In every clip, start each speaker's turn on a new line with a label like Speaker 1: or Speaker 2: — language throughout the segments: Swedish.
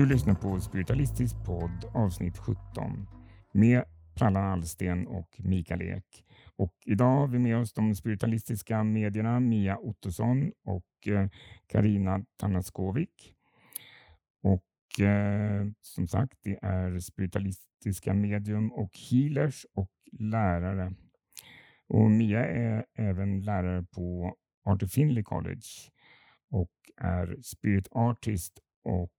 Speaker 1: Du lyssnar på Spiritualistisk podd avsnitt 17 med Prallan Allsten och Mikael Ek. Och idag har vi med oss de spiritualistiska medierna Mia Ottosson och eh, Karina Tanaskovic. Och eh, som sagt, det är spiritualistiska medium och healers och lärare. Och Mia är även lärare på Arthur Finley College och är spirit artist och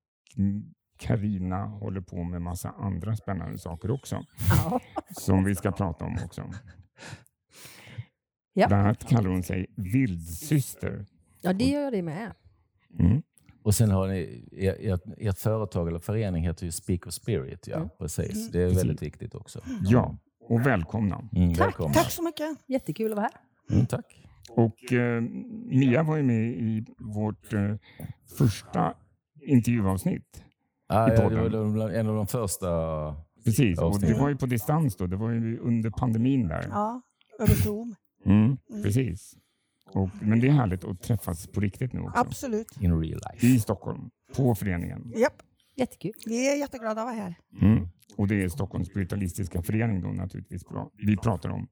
Speaker 1: Karina håller på med massa andra spännande saker också. Ja. Som vi ska prata om också. Ja. Bland annat kallar hon sig vildsyster.
Speaker 2: Ja, det gör det med.
Speaker 3: Mm. Och sen har ni, ert, ert företag eller förening heter ju Speak of Spirit. Ja, mm. precis. Det är väldigt precis. viktigt också.
Speaker 1: Ja, och välkomna.
Speaker 4: Mm, tack, välkomna. tack så mycket.
Speaker 2: Jättekul att vara
Speaker 3: här. Mm, tack.
Speaker 1: Och eh, Mia var ju med i vårt eh, första intervjuavsnitt.
Speaker 3: Ah, ja, det var en av de första
Speaker 1: Precis, och det var ju på distans då. Det var ju under pandemin där.
Speaker 4: Ja, över Zoom.
Speaker 1: Mm, mm. Precis. Och, men det är härligt att träffas på riktigt nu också.
Speaker 4: Absolut.
Speaker 3: In real life.
Speaker 1: I Stockholm, på föreningen.
Speaker 4: Japp.
Speaker 2: Jättekul.
Speaker 4: Vi är jätteglada att vara här.
Speaker 1: Mm. Och det är Stockholms spiritualistiska förening då naturligtvis vi pratar om.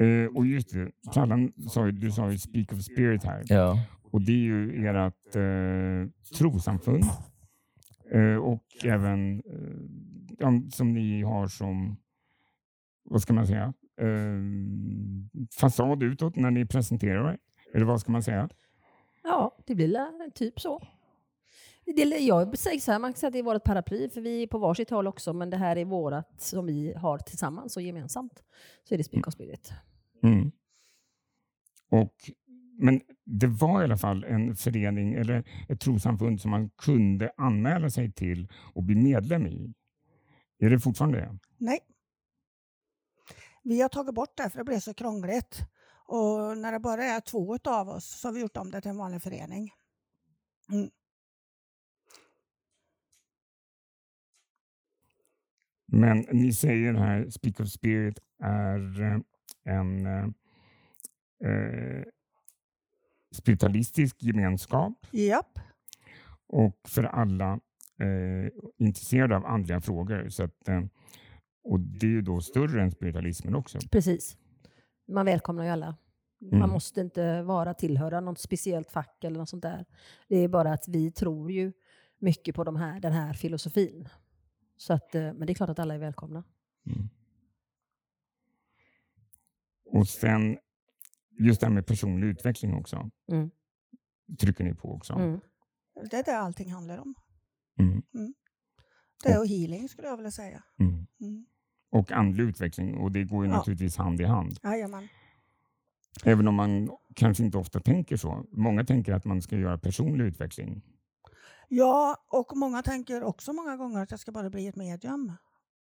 Speaker 1: Uh, och just det, Prallan sa ju, du sa ju Speak of Spirit här.
Speaker 3: Ja.
Speaker 1: Och det är ju ert uh, trosamfund uh, och även uh, som ni har som, vad ska man säga, fasad utåt när ni presenterar er? Eller vad ska man säga?
Speaker 2: Ja, det blir typ så. jag säger så här, man kan säga att det är vårt paraply, för vi är på varsitt håll också, men det här är vårt som vi har tillsammans och gemensamt. Så är det Speak of Spirit.
Speaker 1: Mm. Och, men det var i alla fall en förening eller ett trossamfund som man kunde anmäla sig till och bli medlem i. Är det fortfarande det?
Speaker 4: Nej. Vi har tagit bort det för det blev så krångligt. Och när det bara är två av oss så har vi gjort om det till en vanlig förening. Mm.
Speaker 1: Men ni säger här, Speak of Spirit är eh, en eh, eh, spiritualistisk gemenskap.
Speaker 4: Japp.
Speaker 1: Och för alla eh, intresserade av andliga frågor. Så att, eh, och det är ju då större än spiritualismen också.
Speaker 2: Precis. Man välkomnar ju alla. Mm. Man måste inte vara tillhöra något speciellt fack eller något sånt där. Det är bara att vi tror ju mycket på de här, den här filosofin. Så att, eh, men det är klart att alla är välkomna. Mm.
Speaker 1: Och sen just det här med personlig utveckling också. Mm. Trycker ni på också. Mm.
Speaker 4: Det är det allting handlar om. Mm. mm. Det är och healing skulle jag vilja säga. Mm.
Speaker 1: Mm. Och andlig utveckling och det går ju ja. naturligtvis hand i hand.
Speaker 4: Jajamän.
Speaker 1: Även om man kanske inte ofta tänker så. Många tänker att man ska göra personlig utveckling.
Speaker 4: Ja, och många tänker också många gånger att jag ska bara bli ett medium.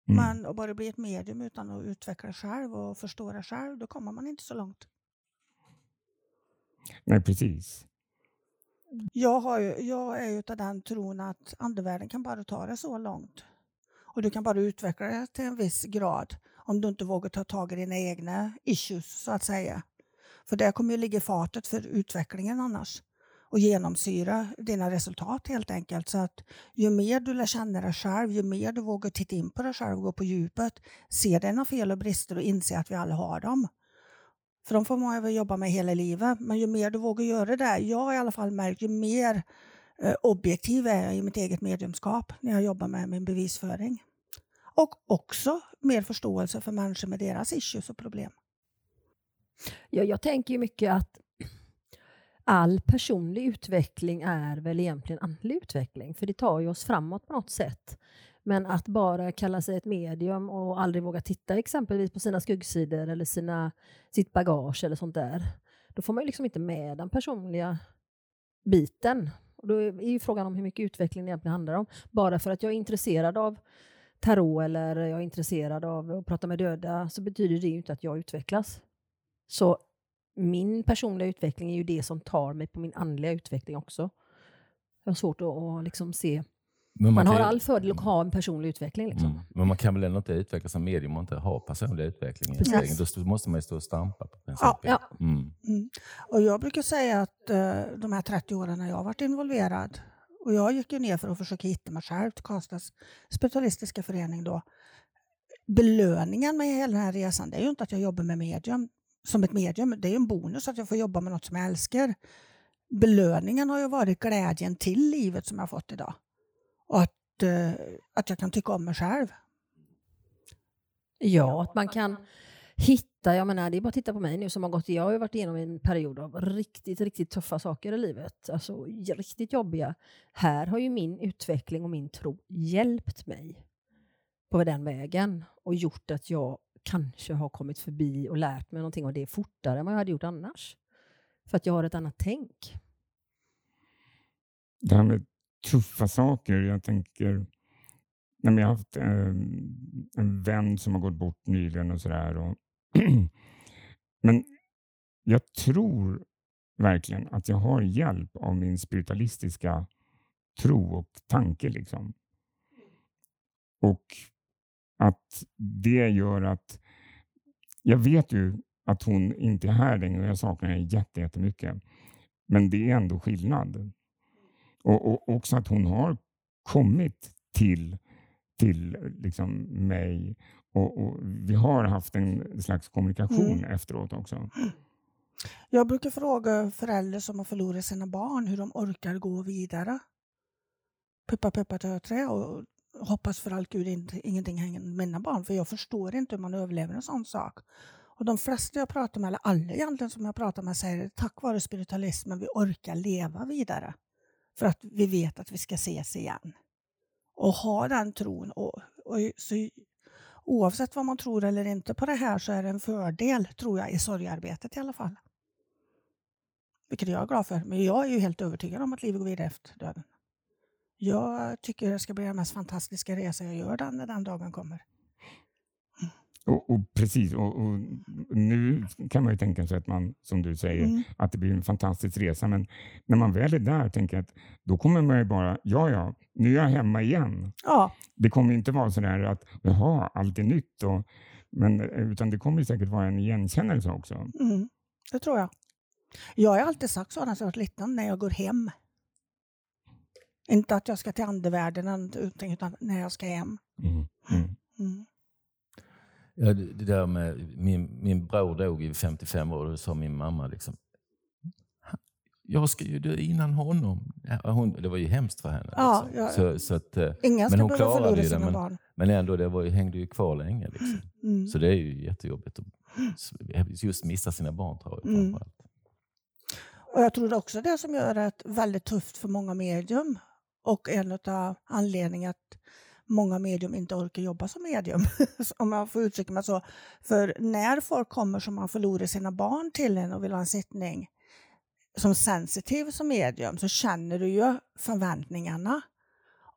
Speaker 4: Mm. Men att bara bli ett medium utan att utveckla själv och förstå det själv, då kommer man inte så långt.
Speaker 1: Nej, precis.
Speaker 4: Jag, har ju, jag är ju av den tron att andevärlden kan bara ta det så långt. Och du kan bara utveckla det till en viss grad om du inte vågar ta tag i dina egna issues, så att säga. För det kommer ju ligga i fatet för utvecklingen annars och genomsyra dina resultat helt enkelt. Så att ju mer du lär känna dig själv, ju mer du vågar titta in på dig själv och gå på djupet, se dina fel och brister och inse att vi alla har dem. För de får man väl jobba med hela livet. Men ju mer du vågar göra det, jag har i alla fall märkt, ju mer eh, objektiv är jag i mitt eget mediumskap när jag jobbar med min bevisföring. Och också mer förståelse för människor med deras issues och problem.
Speaker 2: Ja, jag tänker ju mycket att all personlig utveckling är väl egentligen andlig utveckling, för det tar ju oss framåt på något sätt. Men att bara kalla sig ett medium och aldrig våga titta exempelvis på sina skuggsidor eller sina, sitt bagage eller sånt där, då får man ju liksom inte med den personliga biten. Och då är ju frågan om hur mycket utveckling det egentligen handlar om. Bara för att jag är intresserad av tarot eller jag är intresserad av att prata med döda så betyder det ju inte att jag utvecklas. Så min personliga utveckling är ju det som tar mig på min andliga utveckling också. Jag har svårt att, att liksom se man, man, har all fördel att ha en personlig utveckling. Liksom. Mm.
Speaker 3: Men man kan väl ändå inte utvecklas som medium och inte ha personlig utveckling? Precis. Då måste man ju stå och stampa på
Speaker 4: principen. Ja. ja. Mm. Mm. Och jag brukar säga att uh, de här 30 åren när jag har varit involverad Och jag gick ju ner för att försöka hitta mig själv till Karlstads spiritualistiska förening då. Belöningen med hela den här resan, det är ju inte att jag jobbar med medium som ett medium. Det är ju en bonus att jag får jobba med något som jag älskar. Belöningen har ju varit glädjen till livet som jag fått idag. Och att, eh, att jag kan tycka om mig själv.
Speaker 2: Ja, att man kan hitta, jag menar det är bara att titta på mig nu som har gått, jag har ju varit igenom en period av riktigt, riktigt tuffa saker i livet, alltså riktigt jobbiga. Här har ju min utveckling och min tro hjälpt mig på den vägen och gjort att jag kanske har kommit förbi och lärt mig någonting av det fortare än vad jag hade gjort annars. För att jag har ett annat tänk.
Speaker 1: Det här med tuffa saker, jag tänker jag har haft eh, en vän som har gått bort nyligen och sådär. Men jag tror verkligen att jag har hjälp av min spiritualistiska tro och tanke. Liksom. Och att det gör att jag vet ju att hon inte är här längre och jag saknar henne jättemycket. Men det är ändå skillnad. Och, och också att hon har kommit till, till liksom mig och, och vi har haft en slags kommunikation mm. efteråt också.
Speaker 4: Jag brukar fråga föräldrar som har förlorat sina barn hur de orkar gå vidare. Peppa peppa trä och hoppas för allt gud inte, ingenting hänger med mina barn för jag förstår inte hur man överlever en sån sak. Och de flesta jag pratar med, eller alla egentligen som jag pratar med säger tack vare spiritualismen vi orkar leva vidare. För att vi vet att vi ska ses igen. Och ha den tron. Och, och så oavsett vad man tror eller inte på det här så är det en fördel, tror jag, i sorgarbetet i alla fall. Vilket jag är glad för. Men jag är ju helt övertygad om att livet går vidare efter döden. Jag tycker det ska bli den mest fantastiska resa jag gör den, när den dagen kommer.
Speaker 1: Och, och, Precis, och, och, nu kan man ju tänka sig att man, som du säger, mm. att det blir en fantastisk resa. Men när man väl är där, tänker jag att då kommer man ju bara, ja, ja, nu är jag hemma igen.
Speaker 4: Ja.
Speaker 1: Det kommer inte vara så där att, jaha, allt är nytt. Och, men, utan det kommer säkert vara en igenkännelse också.
Speaker 4: Mm. Det tror jag. Jag har alltid sagt så när jag varit liten, när jag går hem. Inte att jag ska till andevärlden, utan när jag ska hem. Mm. Mm. Mm.
Speaker 3: Ja, det där med, min, min bror dog i 55 år och då sa min mamma liksom, jag ska ju dö innan honom. Ja, hon, det var ju hemskt för henne.
Speaker 4: Ja, liksom. ja. Så, så att, eh, Ingen ska men hon klarade det. Men, barn.
Speaker 3: men ändå, det var, hängde ju kvar länge. Liksom. Mm. Så det är ju jättejobbigt att just missa sina barn. Tror jag, mm.
Speaker 4: Och jag tror också det som gör det väldigt tufft för många medium och en av anledningarna att många medium inte orkar jobba som medium, om jag får uttrycka mig så. För när folk kommer som har förlorat sina barn till en och vill ha en sittning som sensitiv som medium så känner du ju förväntningarna.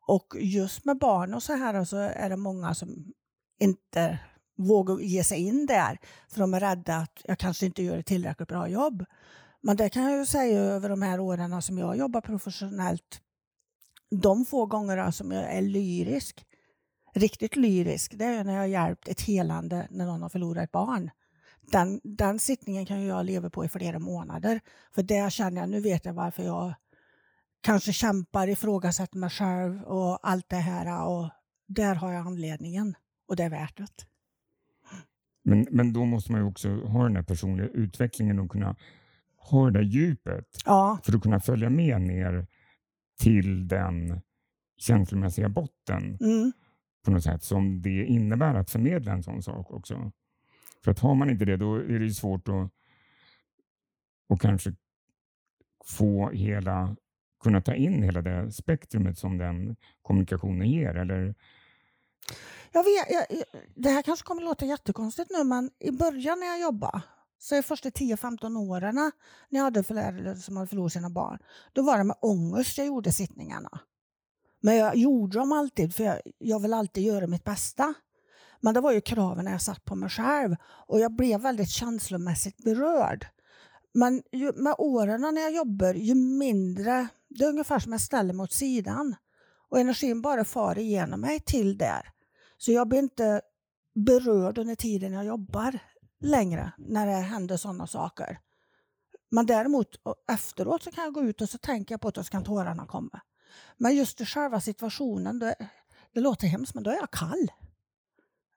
Speaker 4: Och just med barn och så här så är det många som inte vågar ge sig in där för de är rädda att jag kanske inte gör ett tillräckligt bra jobb. Men det kan jag ju säga över de här åren som jag jobbar professionellt de få gånger som jag är lyrisk, riktigt lyrisk, det är när jag har hjälpt ett helande när någon har förlorat ett barn. Den, den sittningen kan jag leva på i flera månader. För det känner jag, nu vet jag varför jag kanske kämpar, ifrågasätter mig själv och allt det här. Och där har jag anledningen och det är värt det.
Speaker 1: Men, men då måste man ju också ha den här personliga utvecklingen och kunna ha det där djupet
Speaker 4: ja.
Speaker 1: för att kunna följa med ner till den känslomässiga botten
Speaker 4: mm.
Speaker 1: på något sätt som det innebär att förmedla en sån sak också. För att har man inte det då är det svårt att och kanske få hela, kunna ta in hela det spektrumet som den kommunikationen ger. Eller?
Speaker 4: Jag vet, jag, det här kanske kommer att låta jättekonstigt nu men i början när jag jobbade så de första 10-15 åren när jag hade föräldrar som hade förlorat sina barn, då var det med ångest jag gjorde sittningarna. Men jag gjorde dem alltid, för jag, jag vill alltid göra mitt bästa. Men det var ju kraven jag satt på mig själv och jag blev väldigt känslomässigt berörd. Men ju, med åren när jag jobbar, ju mindre... Det är ungefär som jag ställer mig åt sidan och energin bara far igenom mig till där. Så jag blir inte berörd under tiden jag jobbar längre när det händer sådana saker. Men däremot efteråt så kan jag gå ut och så tänker jag på att då ska tårarna komma. Men just i själva situationen, det, det låter hemskt, men då är jag kall.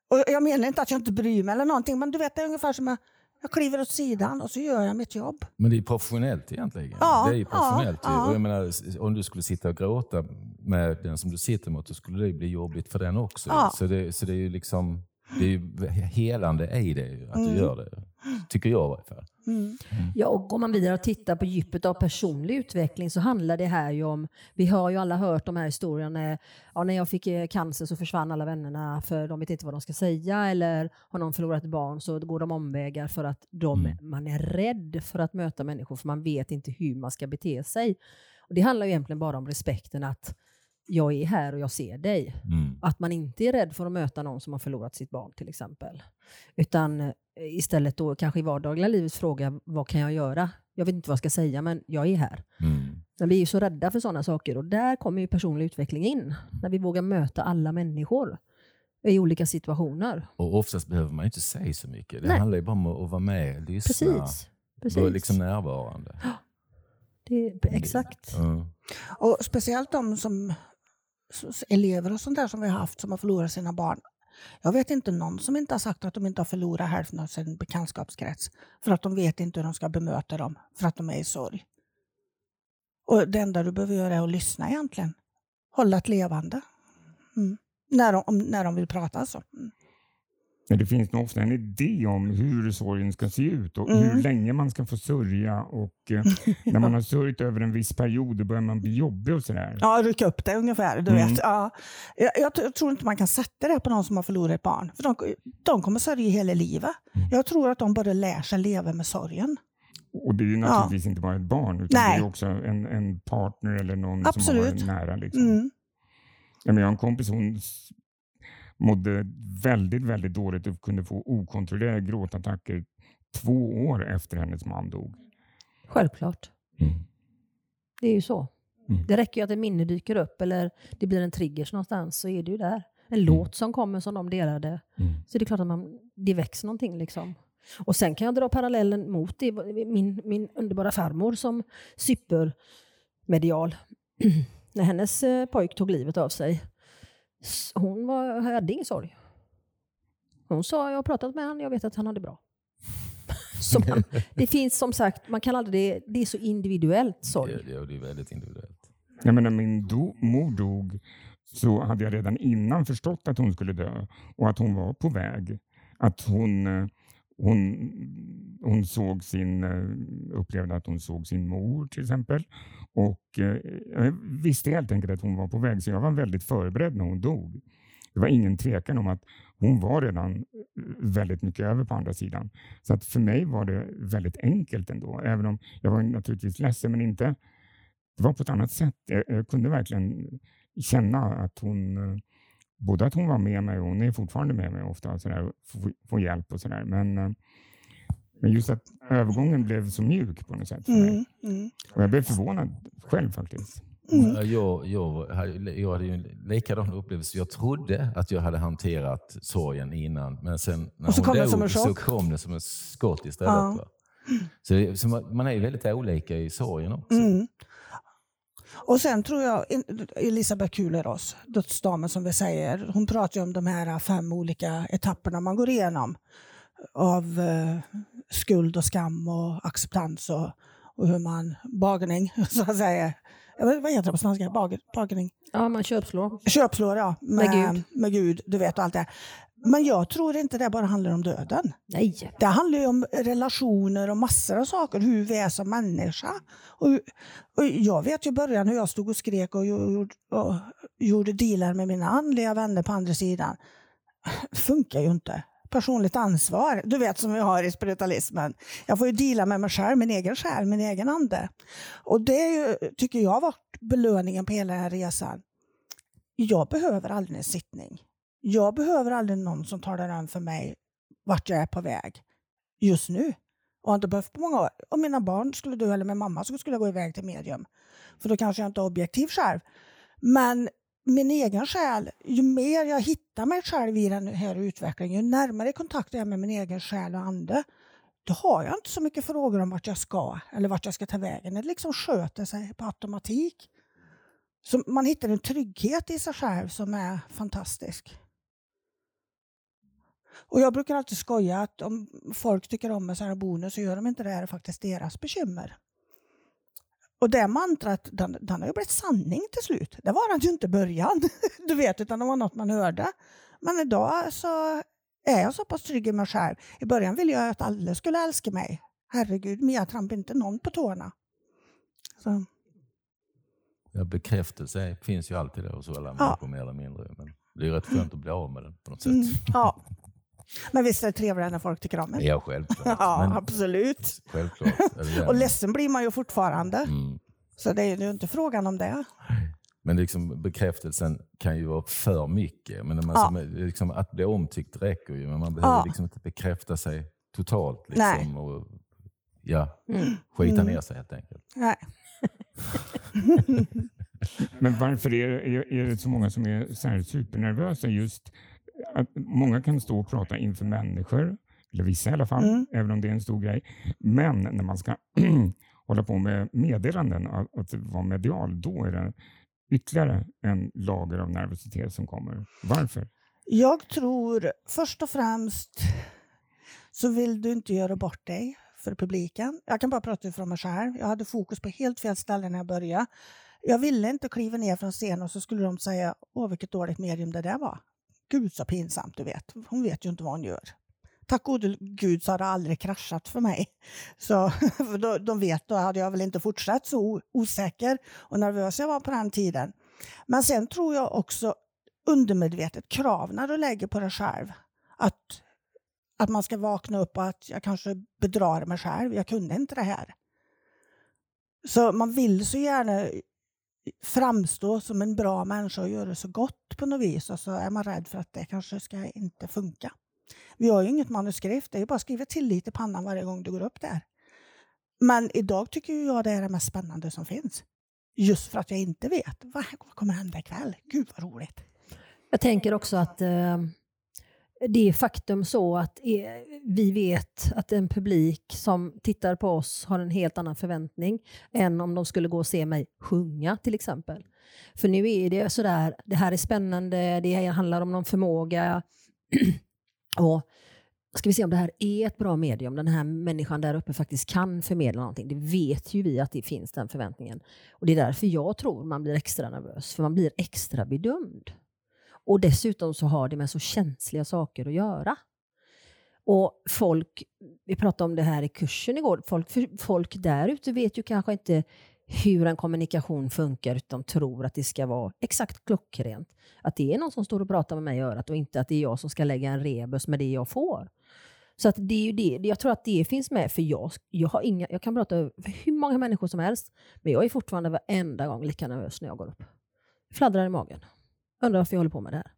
Speaker 4: Och jag menar inte att jag inte bryr mig eller någonting, men du vet, det är ungefär som jag, jag kliver åt sidan och så gör jag mitt jobb.
Speaker 3: Men det är professionellt egentligen.
Speaker 4: Ja,
Speaker 3: det är professionellt.
Speaker 4: ja, ja.
Speaker 3: Och menar, om du skulle sitta och gråta med den som du sitter mot, då skulle det bli jobbigt för den också.
Speaker 4: Ja.
Speaker 3: Så, det, så det är ju liksom det är ju helande i det, att
Speaker 4: Mm.
Speaker 3: du gör det. Tycker jag i alla fall.
Speaker 4: Mm.
Speaker 2: Ja, och går man vidare och tittar på djupet av personlig utveckling så handlar det här ju om, vi har ju alla hört de här historierna, ja, när jag fick eh, cancer så försvann alla vännerna för de vet inte vad de ska säga eller har någon förlorat ett barn så går de omvägar för att de,
Speaker 3: Mm.
Speaker 2: man är rädd för att möta människor för man vet inte hur man ska bete sig. Och Det handlar ju egentligen bara om respekten att jag är här och jag ser dig.
Speaker 3: Mm.
Speaker 2: Att man inte är rädd för att möta någon som har förlorat sitt barn till exempel. Utan eh, istället då kanske i vardagliga livet fråga vad kan jag göra? Jag vet inte vad jag ska säga men jag är här.
Speaker 3: Mm.
Speaker 2: Men vi är ju så rädda för sådana saker och där kommer ju personlig utveckling in. När vi vågar möta alla människor i olika situationer.
Speaker 3: Och oftast behöver man ju inte säga så mycket. Det
Speaker 2: Nej.
Speaker 3: handlar ju bara om att vara med, lyssna,
Speaker 2: Precis. Precis.
Speaker 3: vara liksom närvarande.
Speaker 2: det, exakt.
Speaker 3: Mm.
Speaker 4: Och speciellt de som elever och sånt där som vi har haft som har förlorat sina barn. Jag vet inte någon som inte har sagt att de inte har förlorat hälften av sin bekantskapskrets. För att de vet inte hur de ska bemöta dem, för att de är i sorg. Och det enda du behöver göra är att lyssna egentligen. Hålla det levande. Mm. När, de, om, när de vill prata alltså. Mm.
Speaker 1: Men det finns nog ofta en idé om hur sorgen ska se ut och
Speaker 4: Mm.
Speaker 1: hur länge man ska få sörja. Och, eh, när man har sörjt över en viss period då börjar man bli jobbig och sådär.
Speaker 4: Ja, rycka upp det ungefär. Du
Speaker 1: Mm.
Speaker 4: vet. Ja. Jag, jag, tror inte man kan sätta det på någon som har förlorat ett barn. För de, de kommer sörja hela livet.
Speaker 1: Mm.
Speaker 4: Jag tror att de bara lär sig leva med sorgen.
Speaker 1: Och det är ju naturligtvis inte bara ett barn utan
Speaker 4: Nej.
Speaker 1: det är också en, en partner eller någon som
Speaker 4: Absolut.
Speaker 1: har varit nära. Liksom.
Speaker 4: Mm.
Speaker 1: Ja, men jag har en kompis hon mådde väldigt, väldigt dåligt och kunde få okontrollerade gråtattacker två år efter hennes man dog.
Speaker 2: Självklart. Det är ju så.
Speaker 1: Mm.
Speaker 2: Det räcker ju att ett minne dyker upp eller det blir en trigger någonstans så är det ju där. En låt som kommer som de delade.
Speaker 1: Mm.
Speaker 2: Så det är klart att man, det växer någonting. Liksom. Och sen kan jag dra parallellen mot det. Min, min underbara farmor som supermedial. När hennes eh, pojk tog livet av sig. Hon var, hade ingen sorg. Hon sa, jag har pratat med honom, jag vet att han hade bra. Så man, det finns som sagt, man kan aldrig, det är så individuellt sorg.
Speaker 3: Det, det, det är väldigt individuellt.
Speaker 1: Ja, men när min do, mor dog så hade jag redan innan förstått att hon skulle dö och att hon var på väg. Att hon, eh, hon, hon såg sin, eh, upplevde att hon såg sin mor till exempel. Och eh, jag visste helt enkelt att hon var på väg så jag var väldigt förberedd när hon dog. Det var ingen tvekan om att hon var redan eh, väldigt mycket över på andra sidan. Så att för mig var det väldigt enkelt ändå. Även om jag var naturligtvis ledsen men inte det var på ett annat sätt. Jag, jag kunde verkligen känna att hon, eh, både att hon var med mig och hon är fortfarande med mig ofta och sådär, få, få hjälp och sådär. Men, eh, men just att övergången blev så mjuk på något sätt för mig.
Speaker 4: Mm. Mm.
Speaker 1: Och jag blev förvånad själv faktiskt.
Speaker 4: Mm.
Speaker 3: Jag, jag, jag hade ju en likadan upplevelse. Jag trodde att jag hade hanterat sorgen innan, men sen när
Speaker 4: Och så
Speaker 3: hon
Speaker 4: kom det
Speaker 3: dog
Speaker 4: som en
Speaker 3: så kom det som ett skott istället.
Speaker 4: Ja.
Speaker 3: Va? Så, det, så man, man är ju väldigt olika i sorgen också.
Speaker 4: Mm. Och sen tror jag Elisabeth Kühleros, dödsdamen som vi säger, hon pratar om de här fem olika etapperna man går igenom av eh, skuld och skam och acceptans och, och hur man, bagning så att säga. Vad heter det på svenska? Bag, bagning?
Speaker 2: Ja, man köpslår.
Speaker 4: Köpslår ja, med,
Speaker 2: Med Gud.
Speaker 4: med Gud, du vet och allt det. Men jag tror inte det bara handlar om döden.
Speaker 2: Nej.
Speaker 4: Det handlar ju om relationer och massor av saker, hur vi är som människa. Och, och jag vet ju i början hur jag stod och skrek och gjorde, och gjorde dealar med mina andliga vänner på andra sidan. Funkar ju inte. Personligt ansvar, du vet som vi har i spiritualismen. Jag får ju deala med mig själv, min egen själ, min egen ande. Och det ju, tycker jag har varit belöningen på hela den här resan. Jag behöver aldrig en sittning. Jag behöver aldrig någon som talar om för mig vart jag är på väg just nu. Och har inte behövt på många år. Om mina barn skulle dö eller min mamma så skulle jag gå iväg till medium. För då kanske jag inte är objektiv själv. Men min egen själ, ju mer jag hittar mig själv i den här utvecklingen, ju närmare kontakt jag är med min egen själ och ande, då har jag inte så mycket frågor om vart jag ska eller vart jag ska ta vägen. Det liksom sköter sig på automatik. Så man hittar en trygghet i sig själv som är fantastisk. Och jag brukar alltid skoja att om folk tycker om med sina bonus så gör de inte det, det är faktiskt deras bekymmer. Och det mantrat, den, den har ju blivit sanning till slut. Det var den ju inte i början, du vet, utan det var något man hörde. Men idag så är jag så pass trygg i mig själv. I början ville jag att alla skulle älska mig. Herregud, men jag trampade inte någon på tårna. Så.
Speaker 3: Ja, bekräftelse finns ju alltid där hos alla
Speaker 4: Ja.
Speaker 3: människor mer eller mindre. Men det är rätt skönt att bli av med den på något sätt.
Speaker 4: Mm, ja. Men visst är det trevligare när folk tycker om en?
Speaker 3: Ja, självklart.
Speaker 4: Ja,
Speaker 3: Men,
Speaker 4: absolut.
Speaker 3: självklart.
Speaker 4: Och ledsen blir man ju fortfarande.
Speaker 3: Mm.
Speaker 4: Så det är ju inte frågan om det.
Speaker 3: Men liksom, bekräftelsen kan ju vara för mycket. Men man,
Speaker 4: Ja.
Speaker 3: som, liksom, att bli omtyckt räcker ju, men man behöver
Speaker 4: Ja.
Speaker 3: liksom inte bekräfta sig totalt.
Speaker 4: Nej.
Speaker 3: Liksom, och, ja,
Speaker 2: Mm.
Speaker 3: skita
Speaker 4: Mm.
Speaker 3: ner sig helt enkelt.
Speaker 4: Nej.
Speaker 1: Men varför är, är, är det så många som är så här supernervösa just många kan stå och prata inför människor, eller vissa i alla fall,
Speaker 4: Mm.
Speaker 1: även om det är en stor grej. Men när man ska hålla på med meddelanden, att, att vara medial, då är det ytterligare en lager av nervositet som kommer. Varför?
Speaker 4: Jag tror först och främst så vill du inte göra bort dig för publiken. Jag kan bara prata från mig själv. Jag hade fokus på helt fel ställe när jag började. Jag ville inte kliva ner från scenen och så skulle de säga åh vilket dåligt medium det där var. Gud så pinsamt du vet. Hon vet ju inte vad hon gör. Tack gode gud så har det aldrig kraschat för mig. Så, för då, de vet, då hade jag väl inte fortsatt så osäker och nervös jag var på den tiden. Men sen tror jag också undermedvetet krav när du lägger på dig själv. Att, att man ska vakna upp och att jag kanske bedrar mig själv. Jag kunde inte det här. Så man vill så gärna framstå som en bra människa och göra så gott på något vis och så är man rädd för att det kanske ska inte funka. Vi har ju inget manuskript, det är ju bara att skriva till lite i pannan varje gång du går upp där. Men idag tycker ju jag det är det mest spännande som finns. Just för att jag inte vet. Vad vad kommer hända ikväll? Gud vad roligt.
Speaker 2: Jag tänker också att eh, det är faktum så att eh, vi vet att en publik som tittar på oss har en helt annan förväntning än om de skulle gå och se mig sjunga till exempel. För nu är det sådär, det här är spännande, det handlar om någon förmåga. och ska vi se om det här är ett bra medium, den här människan där uppe faktiskt kan förmedla någonting. Det vet ju vi att det finns den förväntningen. Och det är därför jag tror man blir extra nervös, för man blir extra bedömd. Och dessutom så har det med så känsliga saker att göra. Och folk, vi pratade om det här i kursen igår, folk, folk där ute vet ju kanske inte hur en kommunikation funkar utan tror att det ska vara exakt klockrent. Att det är någon som står och pratar med mig i örat och inte att det är jag som ska lägga en rebus med det jag får. Så att det är ju det, jag tror att det finns med, för jag, jag, har inga, jag kan prata för hur många människor som helst, men jag är fortfarande varenda gång lika nervös när jag går upp. Fladdrar i magen. Undrar varför jag håller på med det här.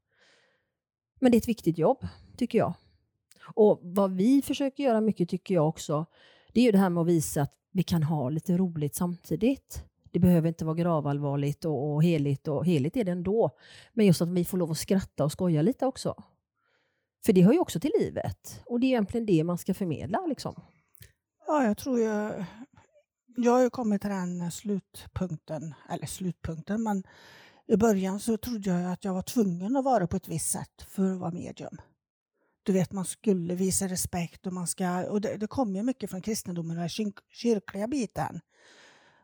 Speaker 2: Men det är ett viktigt jobb, tycker jag. Och vad vi försöker göra mycket, tycker jag också, det är ju det här med att visa att vi kan ha lite roligt samtidigt. Det behöver inte vara gravallvarligt och, och heligt, och heligt är det ändå. Men just att vi får lov att skratta och skoja lite också. För det hör ju också till livet. Och det är egentligen det man ska förmedla. Liksom.
Speaker 4: Ja, jag tror jag... Jag har ju kommit till den slutpunkten, eller slutpunkten, men i början så trodde jag att jag var tvungen att vara på ett visst sätt för att vara medium. Du vet, man skulle visa respekt och man ska... Och det, det kom ju mycket från kristendomen, den här kyrkliga biten.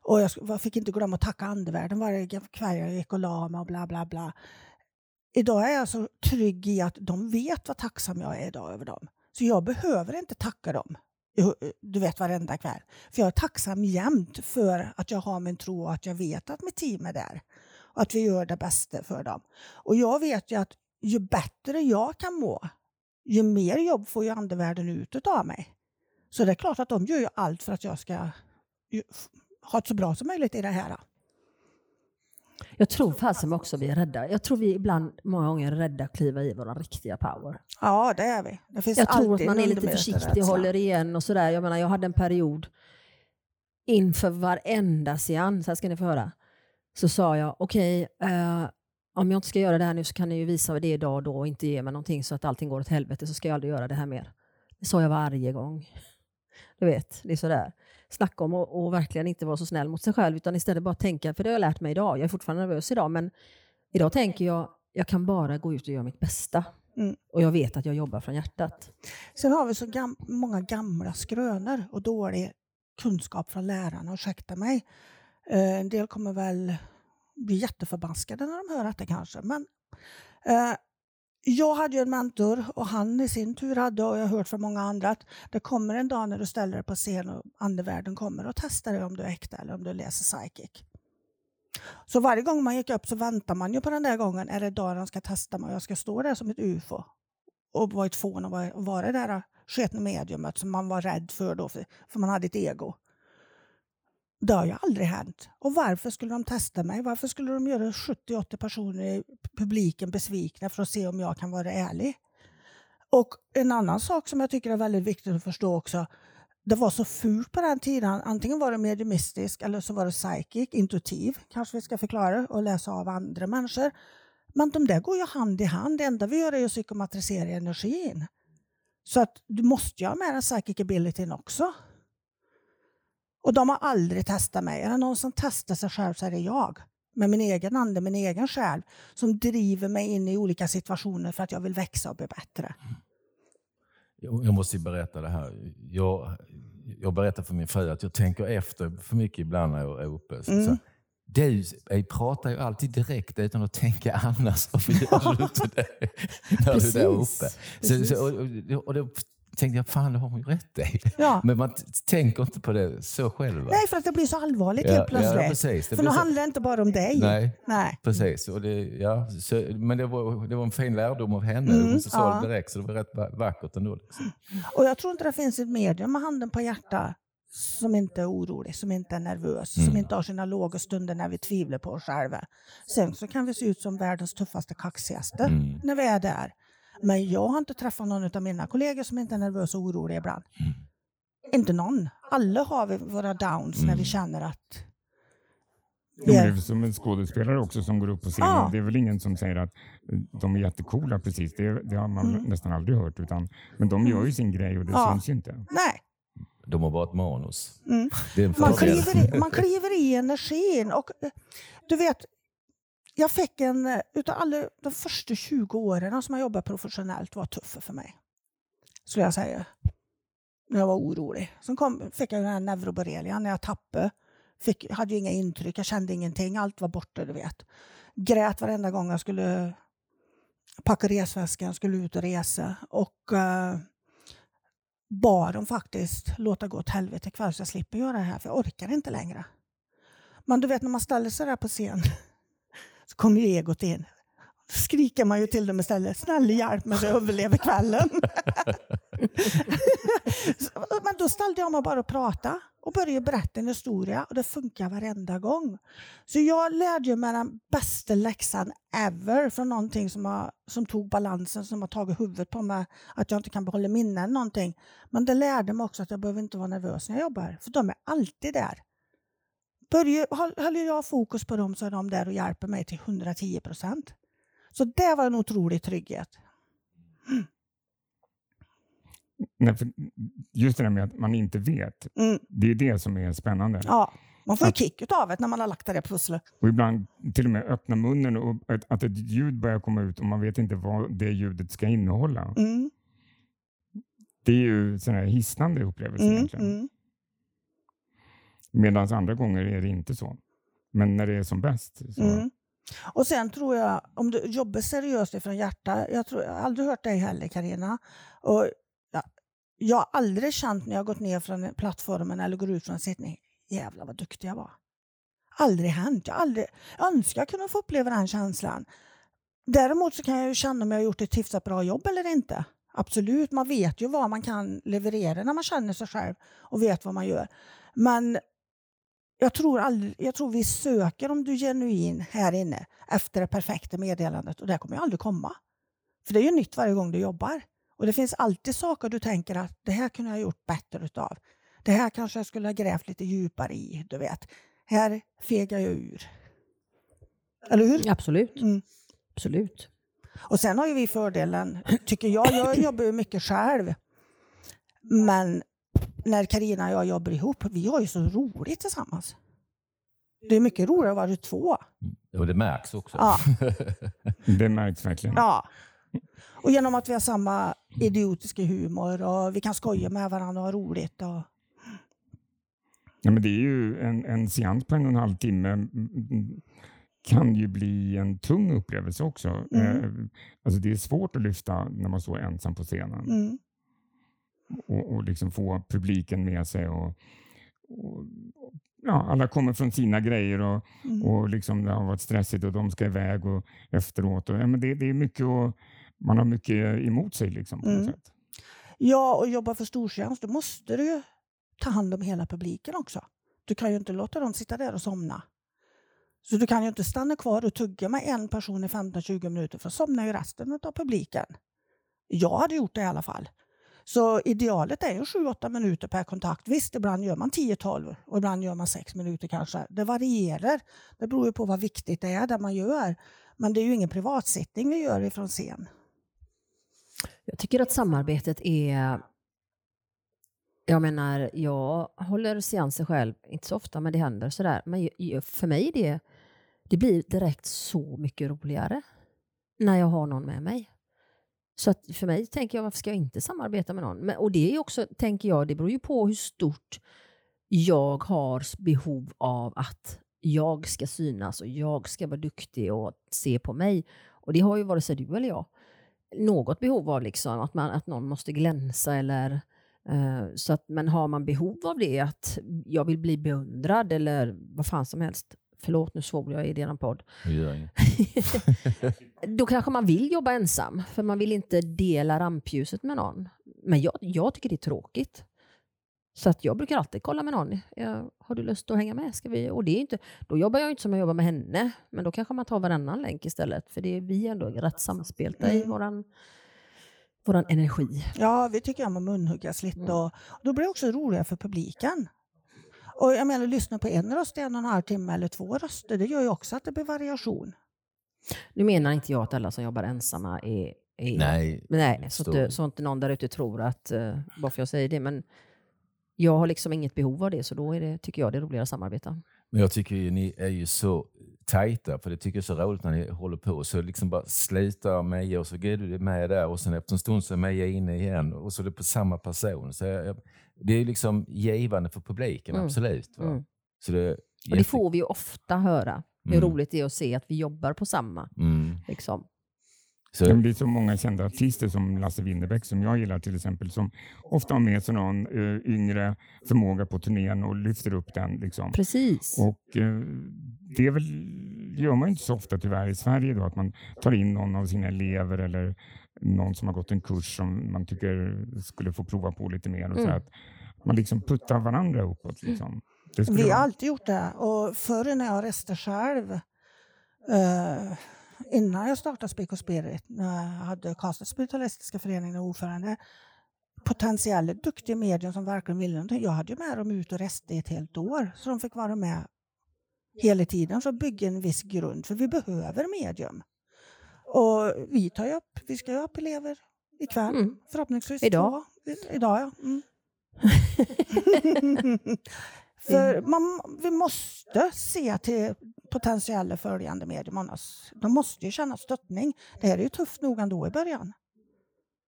Speaker 4: Och jag jag fick inte glömma att tacka andevärlden varje kväll jag gick och la mig och bla bla bla. Idag är jag så trygg i att de vet vad tacksam jag är idag över dem. Så jag behöver inte tacka dem, du vet varenda kväll. För jag är tacksam jämt för att jag har min tro och att jag vet att mitt team är där. Och att vi gör det bästa för dem. Och jag vet ju att ju bättre jag kan må, ju mer jobb får ju andevärlden ut av mig. Så det är klart att de gör ju allt för att jag ska ha det så bra som möjligt i det här.
Speaker 2: Jag tror fasen också vi är rädda. Jag tror vi ibland många gånger är rädda att kliva i vår riktiga power.
Speaker 4: Ja, det är vi. Det finns
Speaker 2: Jag tror att man är lite försiktig och håller igen och sådär. Jag menar, jag hade en period inför varenda seans, här ska ni få höra, så sa jag okej, eh, om jag inte ska göra det här nu så kan ni ju visa det idag och då och inte ge mig någonting så att allting går åt helvete så ska jag aldrig göra det här mer. Det sa jag varje gång. Du vet, det är sådär. Snacka om att och verkligen inte vara så snäll mot sig själv utan istället bara tänka, för det har jag lärt mig idag, jag är fortfarande nervös idag, men idag tänker jag, jag kan bara gå ut och göra mitt bästa.
Speaker 4: Mm.
Speaker 2: Och jag vet att jag jobbar från hjärtat.
Speaker 4: Sen har vi så gam många gamla skrönor och dålig kunskap från lärarna, ursäkta mig. Eh, en del kommer väl bli jätteförbaskade när de hör detta kanske. Men, eh, jag hade ju en mentor och han i sin tur hade, och jag har hört från många andra, att det kommer en dag när du ställer dig på scen och andevärlden kommer och testar dig om du är äkta eller om du läser psychic. Så varje gång man gick upp så väntar man ju på den där gången, är det dagen de ska testa mig och jag ska stå där som ett ufo och vara ett fån och vara, det där sketna mediumet som man var rädd för då, för, för man hade ett ego. Det har ju aldrig hänt. Och varför skulle de testa mig? Varför skulle de göra 70-80 personer i publiken besvikna för att se om jag kan vara ärlig? Och en annan sak som jag tycker är väldigt viktigt att förstå också. Det var så fult på den tiden. Antingen var det mediumistisk eller så var det psychic, intuitiv kanske vi ska förklara och läsa av andra människor. Men de där går ju hand i hand. Det enda vi gör är att psykomatrisera energin. Så att du måste ju ha med den psychic abilityn också. Och de har aldrig testat mig. Är det någon som testar sig själv så är det jag. Med min egen ande, min egen själ. Som driver mig in i olika situationer för att jag vill växa och bli bättre.
Speaker 3: Jag jag måste berätta det här. Jag, jag berättar för min fru att jag tänker efter för mycket ibland när jag är uppe.
Speaker 4: Mm.
Speaker 3: så, du pratar ju alltid direkt utan att tänka annars. Varför gör du inte det när du är där uppe? Så, så, och, och, och då tänkte jag, fan det har hon ju rätt i.
Speaker 4: Ja.
Speaker 3: Men man tänker inte på det så själv. va?
Speaker 4: Nej, för att det blir så allvarligt
Speaker 3: Ja,
Speaker 4: helt plötsligt.
Speaker 3: ja, precis.
Speaker 4: För nu
Speaker 3: så-
Speaker 4: handlar det inte bara om dig.
Speaker 3: Nej.
Speaker 4: Nej.
Speaker 3: Precis, och det, ja, så, men det var, det var en fin lärdom av henne.
Speaker 4: Mm,
Speaker 3: Hon sa det direkt, så det var rätt va- vackert ändå. Liksom.
Speaker 4: Och jag tror inte det finns ett medium med handen på hjärtat som inte är orolig, som inte är nervös, som
Speaker 3: Mm.
Speaker 4: inte har sina låga stunder när vi tvivlar på oss själva. Sen så kan vi se ut som världens tuffaste kaxigaste
Speaker 3: Mm.
Speaker 4: när vi är där. Men jag har inte träffat någon av mina kollegor som inte är nervös och orolig ibland.
Speaker 3: Mm.
Speaker 4: Inte någon. Alla har vi våra downs när vi
Speaker 3: Mm.
Speaker 4: känner att...
Speaker 1: De
Speaker 4: vi
Speaker 1: är som en skådespelare också som går upp på scenen.
Speaker 4: Ja.
Speaker 1: Det är väl ingen som säger att eh, de är jättecoola precis. Det, det har man
Speaker 4: Mm.
Speaker 1: nästan aldrig hört. Utan, men de gör ju sin grej och det
Speaker 4: Ja.
Speaker 1: syns ju inte.
Speaker 4: nej.
Speaker 3: De har bara ett manus.
Speaker 4: Mm.
Speaker 3: Det
Speaker 4: Man kliver, i, man kliver i energin. Och, eh, du vet, jag fick en... Eh, utav alla de första 20 åren som jag jobbade professionellt var tuffa för mig. Skulle jag säga. När jag var orolig. Sen kom, fick jag den här neuroborrelian när jag tappade. Fick, hade ju inga intryck, jag kände ingenting. Allt var borta, du vet. Grät varenda gång jag skulle packa resväskan, skulle ut och resa. Och eh, bad dem faktiskt låta gå åt helvete ikväll så jag slipper göra det här, för jag orkar inte längre. Men du vet när man ställer sig där på scen så kommer ju egot in. Då skriker man ju till dem istället. Snälla hjälp mig så jag överlever kvällen. Men då ställde jag mig bara och pratade och började berätta en historia och det funkar varenda gång. Så jag lärde mig den bästa läxan ever från någonting som, har, som tog balansen, som har tagit huvudet på mig, att jag inte kan behålla minnen någonting. Men det lärde mig också att jag behöver inte vara nervös när jag jobbar, för de är alltid där. Börjar, håll- håller jag fokus på dem så är de där och hjälper mig till 110 procent. Så det var en otrolig trygghet.
Speaker 1: Nej, för just det där med att man inte vet.
Speaker 4: Mm.
Speaker 1: Det är det som är spännande.
Speaker 4: Ja, man får ju
Speaker 1: Att-
Speaker 4: kick av det när man har lagt det där pusslet.
Speaker 1: Och ibland till och med öppna munnen och att, att ett ljud börjar komma ut och man vet inte vad det ljudet ska innehålla.
Speaker 4: Mm,
Speaker 1: Det är ju sån här hisnande upplevelse
Speaker 4: mm,
Speaker 1: egentligen. Medan andra gånger är det inte så. Men när det är som bäst. Så,
Speaker 4: Mm. Och sen tror jag, om du jobbar seriöst ifrån hjärtat, jag, tror, jag har aldrig hört dig heller Karina. Och jag, jag har aldrig känt när jag gått ner från plattformen eller går ut från en sittning, jävlar vad duktig jag var. Aldrig hänt. Jag, aldrig, jag önskar jag kunde få uppleva den känslan. Däremot så kan jag ju känna om jag har gjort ett hyfsat bra jobb eller inte. Absolut, man vet ju vad man kan leverera när man känner sig själv och vet vad man gör. Men jag tror, aldrig, jag tror vi söker, om du är genuin här inne, efter det perfekta meddelandet och det kommer ju aldrig komma. För det är ju nytt varje gång du jobbar. Och det finns alltid saker du tänker att det här kunde jag ha gjort bättre utav. Det här kanske jag skulle ha grävt lite djupare i, du vet. Här fegar jag ur. Eller hur?
Speaker 2: Absolut.
Speaker 4: Mm.
Speaker 2: Absolut.
Speaker 4: Och sen har ju vi fördelen, tycker jag, jag jobbar ju mycket själv. Men när Karina och jag jobbar ihop, vi har ju så roligt tillsammans. Det är mycket roligare att vara två.
Speaker 3: Och det märks också.
Speaker 4: Ja.
Speaker 1: Det märks verkligen.
Speaker 4: Ja. Och genom att vi har samma idiotiska humor och vi kan skoja med varandra och ha roligt. Och...
Speaker 1: Ja, men det är ju en, en seans på en och en halv timme mm, mm, kan ju bli en tung upplevelse också.
Speaker 4: Mm.
Speaker 1: Eh, alltså det är svårt att lyfta när man står ensam på scenen
Speaker 4: Mm.
Speaker 1: Och, och liksom få publiken med sig. Och, och, ja, alla kommer från sina grejer och,
Speaker 4: Mm.
Speaker 1: och liksom det har varit stressigt och de ska iväg och efteråt. Och, ja, men det, det är mycket och, man har mycket emot sig liksom, på
Speaker 4: Mm.
Speaker 1: sätt.
Speaker 4: Ja, och jobba för stortjänst, då måste du ju ta hand om hela publiken också. Du kan ju inte låta dem sitta där och somna. Så du kan ju inte stanna kvar och tugga med en person i 15-20 minuter för somnar ju resten av publiken. Jag hade gjort det i alla fall. Så idealet är ju 7-8 minuter per kontakt. Visst, ibland gör man 10-12 och ibland gör man 6 minuter kanske. Det varierar. Det beror ju på vad viktigt det är det man gör. Men det är ju ingen privatsittning vi gör ifrån scen.
Speaker 2: Jag tycker att samarbetet är... Jag menar, jag håller seanser själv, inte så ofta, men det händer sådär. Men för mig det, det blir direkt så mycket roligare när jag har någon med mig. Så att för mig tänker jag, varför ska jag inte samarbeta med någon? Men, och det är också, tänker jag, det beror ju på hur stort jag har behov av att jag ska synas och jag ska vara duktig och se på mig. Och det har ju vare sig du eller jag något behov av liksom, att, man, att någon måste glänsa eller eh, så att, men har man behov av det, att jag vill bli beundrad eller vad fan som helst. Förlåt, nu svor jag i din podd. Då kanske man vill jobba ensam, för man vill inte dela rampljuset med någon. Men jag, jag tycker det är tråkigt. Så att jag brukar alltid kolla med någon. Ja, har du lust att hänga med? Ska vi? Och det är inte, då jobbar jag inte som jag jobbar med henne, men då kanske man tar varannan länk istället. För det är vi ändå rätt samspelta i
Speaker 4: Mm.
Speaker 2: våran, våran energi.
Speaker 4: Ja, vi tycker om att munhuggas lite
Speaker 2: Mm.
Speaker 4: och då blir det också roligare för publiken. Och jag menar, lyssna på en röst i en och en halv timme eller två röster, det gör ju också att det blir variation.
Speaker 2: Nu menar inte jag att alla som jobbar ensamma är... är
Speaker 3: Nej,
Speaker 2: nej, så, inte, så inte någon där ute tror att, uh, varför jag säger det, men jag har liksom inget behov av det, så då är det, tycker jag det är roligare att samarbeta.
Speaker 3: Men jag tycker ju, ni är ju så tajta, för det tycker jag är så roligt när ni håller på. Så liksom bara slutar Meja och så går du med där och sen efter en stund så är Meja inne igen och så är det på samma person. Så jag, det är liksom givande för publiken,
Speaker 2: Mm.
Speaker 3: absolut.
Speaker 2: Mm.
Speaker 3: Så det, är
Speaker 2: Och det får vi ju ofta höra, hur
Speaker 3: Mm.
Speaker 2: roligt det är att se att vi jobbar på samma.
Speaker 3: Mm.
Speaker 2: Liksom.
Speaker 3: Så,
Speaker 1: Det är så många kända artister som Lasse Winnerbäck som jag gillar till exempel som ofta har med sig någon eh, yngre förmåga på turnén och lyfter upp den. Liksom.
Speaker 2: Precis.
Speaker 1: Och eh, det är väl, gör man inte så ofta tyvärr i Sverige då att man tar in någon av sina elever eller någon som har gått en kurs som man tycker skulle få prova på lite mer. Och så
Speaker 2: Mm.
Speaker 1: att man liksom puttar varandra uppåt. Liksom. Det skulle
Speaker 4: Vi har
Speaker 1: vara-
Speaker 4: alltid gjort det. Och förr när jag reste själv, eh, innan jag startade Speak och Spirit, när jag hade Karlstads spiritualistiska förening och ordförande, potentiella duktiga medier som verkligen ville någonting. Jag hade ju med dem ut och reste i ett helt år, så de fick vara med hela tiden för att bygga en viss grund, för vi behöver medium. Och vi tar ju upp, vi ska ju upp elever ikväll,
Speaker 2: Mm.
Speaker 4: förhoppningsvis
Speaker 2: Idag.
Speaker 4: två. Idag ja. Mm. För man, vi måste se till potentiella följande medium annars. De måste ju känna stöttning. Det här är ju tufft nog ändå i början.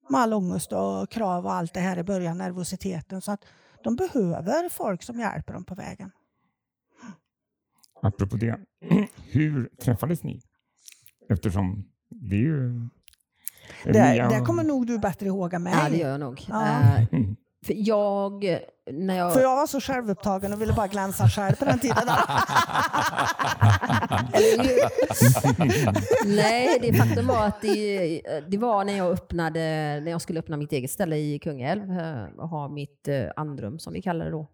Speaker 4: Med all ångest och krav och allt det här i början, nervositeten. Så att de behöver folk som hjälper dem på vägen.
Speaker 1: Apropå det, hur träffades ni? Eftersom det är ju...
Speaker 4: Det, det kommer nog du bättre ihåg än mig.
Speaker 2: Ja, det gör jag nog.
Speaker 4: Ja.
Speaker 2: För jag, när jag...
Speaker 4: För jag var så självupptagen och ville bara glänsa själv på den tiden.
Speaker 2: Eller hur? Nej, det faktum var att det, det var när jag, öppnade, när jag skulle öppna mitt eget ställe i Kungälv eh, och ha mitt eh, andrum som vi kallar det då.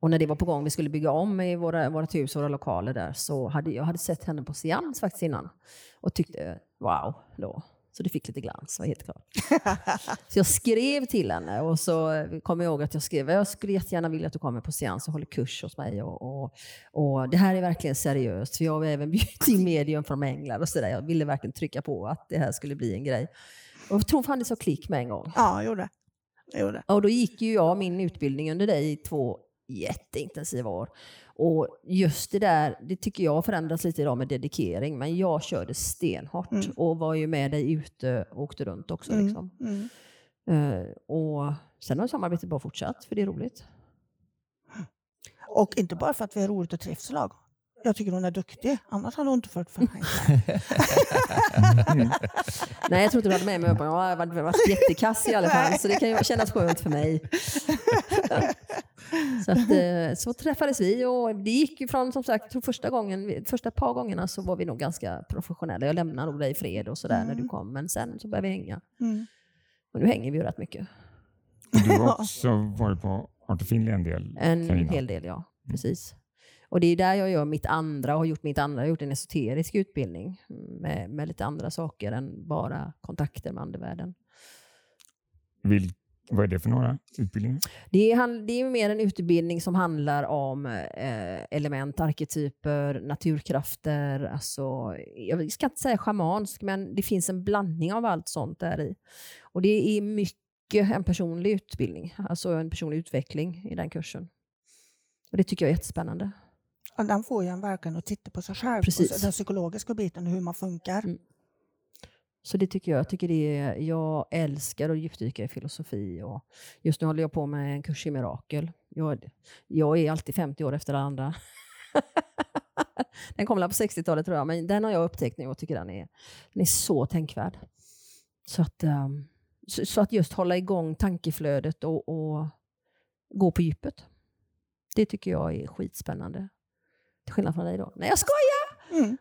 Speaker 2: Och när det var på gång, vi skulle bygga om i våra, vårt hus och våra lokaler där, så hade jag hade sett henne på seans faktiskt innan och tyckte wow då. Så det fick lite glans, var helt klart. Så jag skrev till henne och så kom jag ihåg att jag skrev jag skulle jättegärna vilja att du kommer på seans och håller kurs hos mig. Och, och, och det här är verkligen seriöst, för jag har även bjudit in medium från England och sådär. Jag ville verkligen trycka på att det här skulle bli en grej. Och jag tror fan det så klick med en gång.
Speaker 4: Ja, jag gjorde. Jo, det.
Speaker 2: Och då gick ju jag min utbildning under dig i två jätteintensiva år. Och just det där, det tycker jag har förändrats lite idag med dedikering. Men jag körde stenhårt
Speaker 4: Mm.
Speaker 2: och var ju med dig ute och åkte runt också.
Speaker 4: Mm,
Speaker 2: Liksom.
Speaker 4: mm.
Speaker 2: Eh, och sen har samarbetet bara fortsatt, för det är roligt.
Speaker 4: Och inte bara för att vi är roligt och trivs lag. Jag tycker hon är duktig, annars hade hon inte fört för mig.
Speaker 2: Nej, jag tror inte du hade med mig. Jag bara, "Ja, jag har varit jättekass i alla fall, så det kan ju kännas skönt för mig. så, att, eh, så träffades vi och det gick ju från, som sagt, första gången, första par gångerna så var vi nog ganska professionella. Jag lämnade nog dig i fred och sådär när du kom, men sen så började vi hänga.
Speaker 4: Mm.
Speaker 2: Och nu hänger vi ju rätt mycket.
Speaker 1: Du har också varit på Art of Finley en del,
Speaker 2: En
Speaker 1: Carina.
Speaker 2: hel del, ja. Precis. Och det är där jag gör mitt andra, har gjort mitt andra, jag har gjort en esoterisk utbildning med, med lite andra saker än bara kontakter med andevärlden.
Speaker 1: Vil, vad är det för några utbildningar?
Speaker 2: Det är, han- det är mer en utbildning som handlar om eh, element, arketyper, naturkrafter. Alltså, jag ska inte säga schamansk, men det finns en blandning av allt sånt där i. Och det är mycket en personlig utbildning, alltså en personlig utveckling i den kursen. Och det tycker jag är jättespännande.
Speaker 4: Och den får ju en verkligen att titta på sig själv,
Speaker 2: Precis.
Speaker 4: den psykologiska biten, hur man funkar.
Speaker 2: Mm. Så det tycker jag. Jag, tycker det är, jag älskar att djupdyka i filosofi. Och just nu håller jag på med en kurs i mirakel. Jag, jag är alltid 50 år efter alla andra. den kom väl på 60-talet tror jag, men den har jag upptäckt nu och tycker den är, den är så tänkvärd. Så att, ehm, så, så att just hålla igång tankeflödet och, och gå på djupet. Det tycker jag är skitspännande. Till skillnad från dig då. Nej, jag skojar!
Speaker 4: Mm.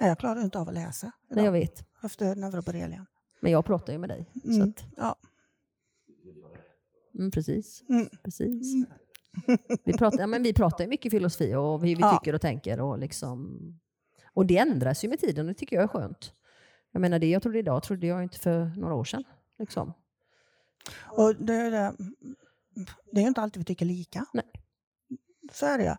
Speaker 4: Nej, Jag klarar inte av att läsa
Speaker 2: Nej, jag
Speaker 4: idag,
Speaker 2: vet.
Speaker 4: efter neuroborrelian.
Speaker 2: Men jag pratar ju med dig. Så
Speaker 4: Mm.
Speaker 2: att,
Speaker 4: Ja.
Speaker 2: mm, precis.
Speaker 4: Mm.
Speaker 2: precis. Vi, pratar, ja, men vi pratar ju mycket filosofi och hur vi
Speaker 4: Ja.
Speaker 2: tycker och tänker. Och, liksom, och det ändras ju med tiden och det tycker jag är skönt. Jag menar, det jag trodde idag trodde jag inte för några år sedan. Liksom.
Speaker 4: Och det, är det, det är ju inte alltid vi tycker lika.
Speaker 2: Nej.
Speaker 4: Så är det.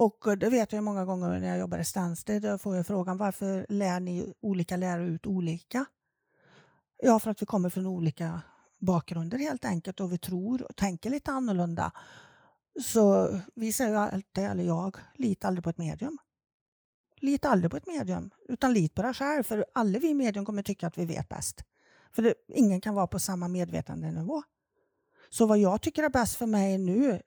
Speaker 4: Och eh, det vet jag många gånger när jag jobbar i Stansted. Då får jag frågan varför lär ni olika lärare ut olika? Ja, för att vi kommer från olika bakgrunder helt enkelt och vi tror och tänker lite annorlunda. Så vi säger ju alltid, eller jag, lita aldrig på ett medium. Lita aldrig på ett medium, utan lit på dig själv. För alla vi i medium kommer tycka att vi vet bäst. För det, ingen kan vara på samma medvetandenivå. Så vad jag tycker är bäst för mig nu,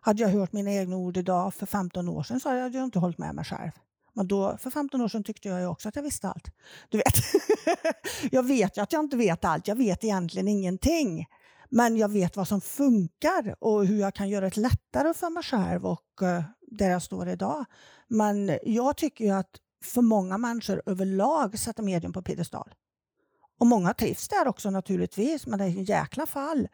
Speaker 4: hade jag hört mina egna ord idag för 15 år sedan så hade jag inte hållit med mig själv. Men då, för 15 år sedan tyckte jag ju också att jag visste allt. Du vet, jag vet ju att jag inte vet allt. Jag vet egentligen ingenting. Men jag vet vad som funkar och hur jag kan göra det lättare för mig själv och eh, där jag står idag. Men jag tycker ju att för många människor överlag sätter medium på piedestal. Och många trivs där också naturligtvis, men det är en jäkla fall.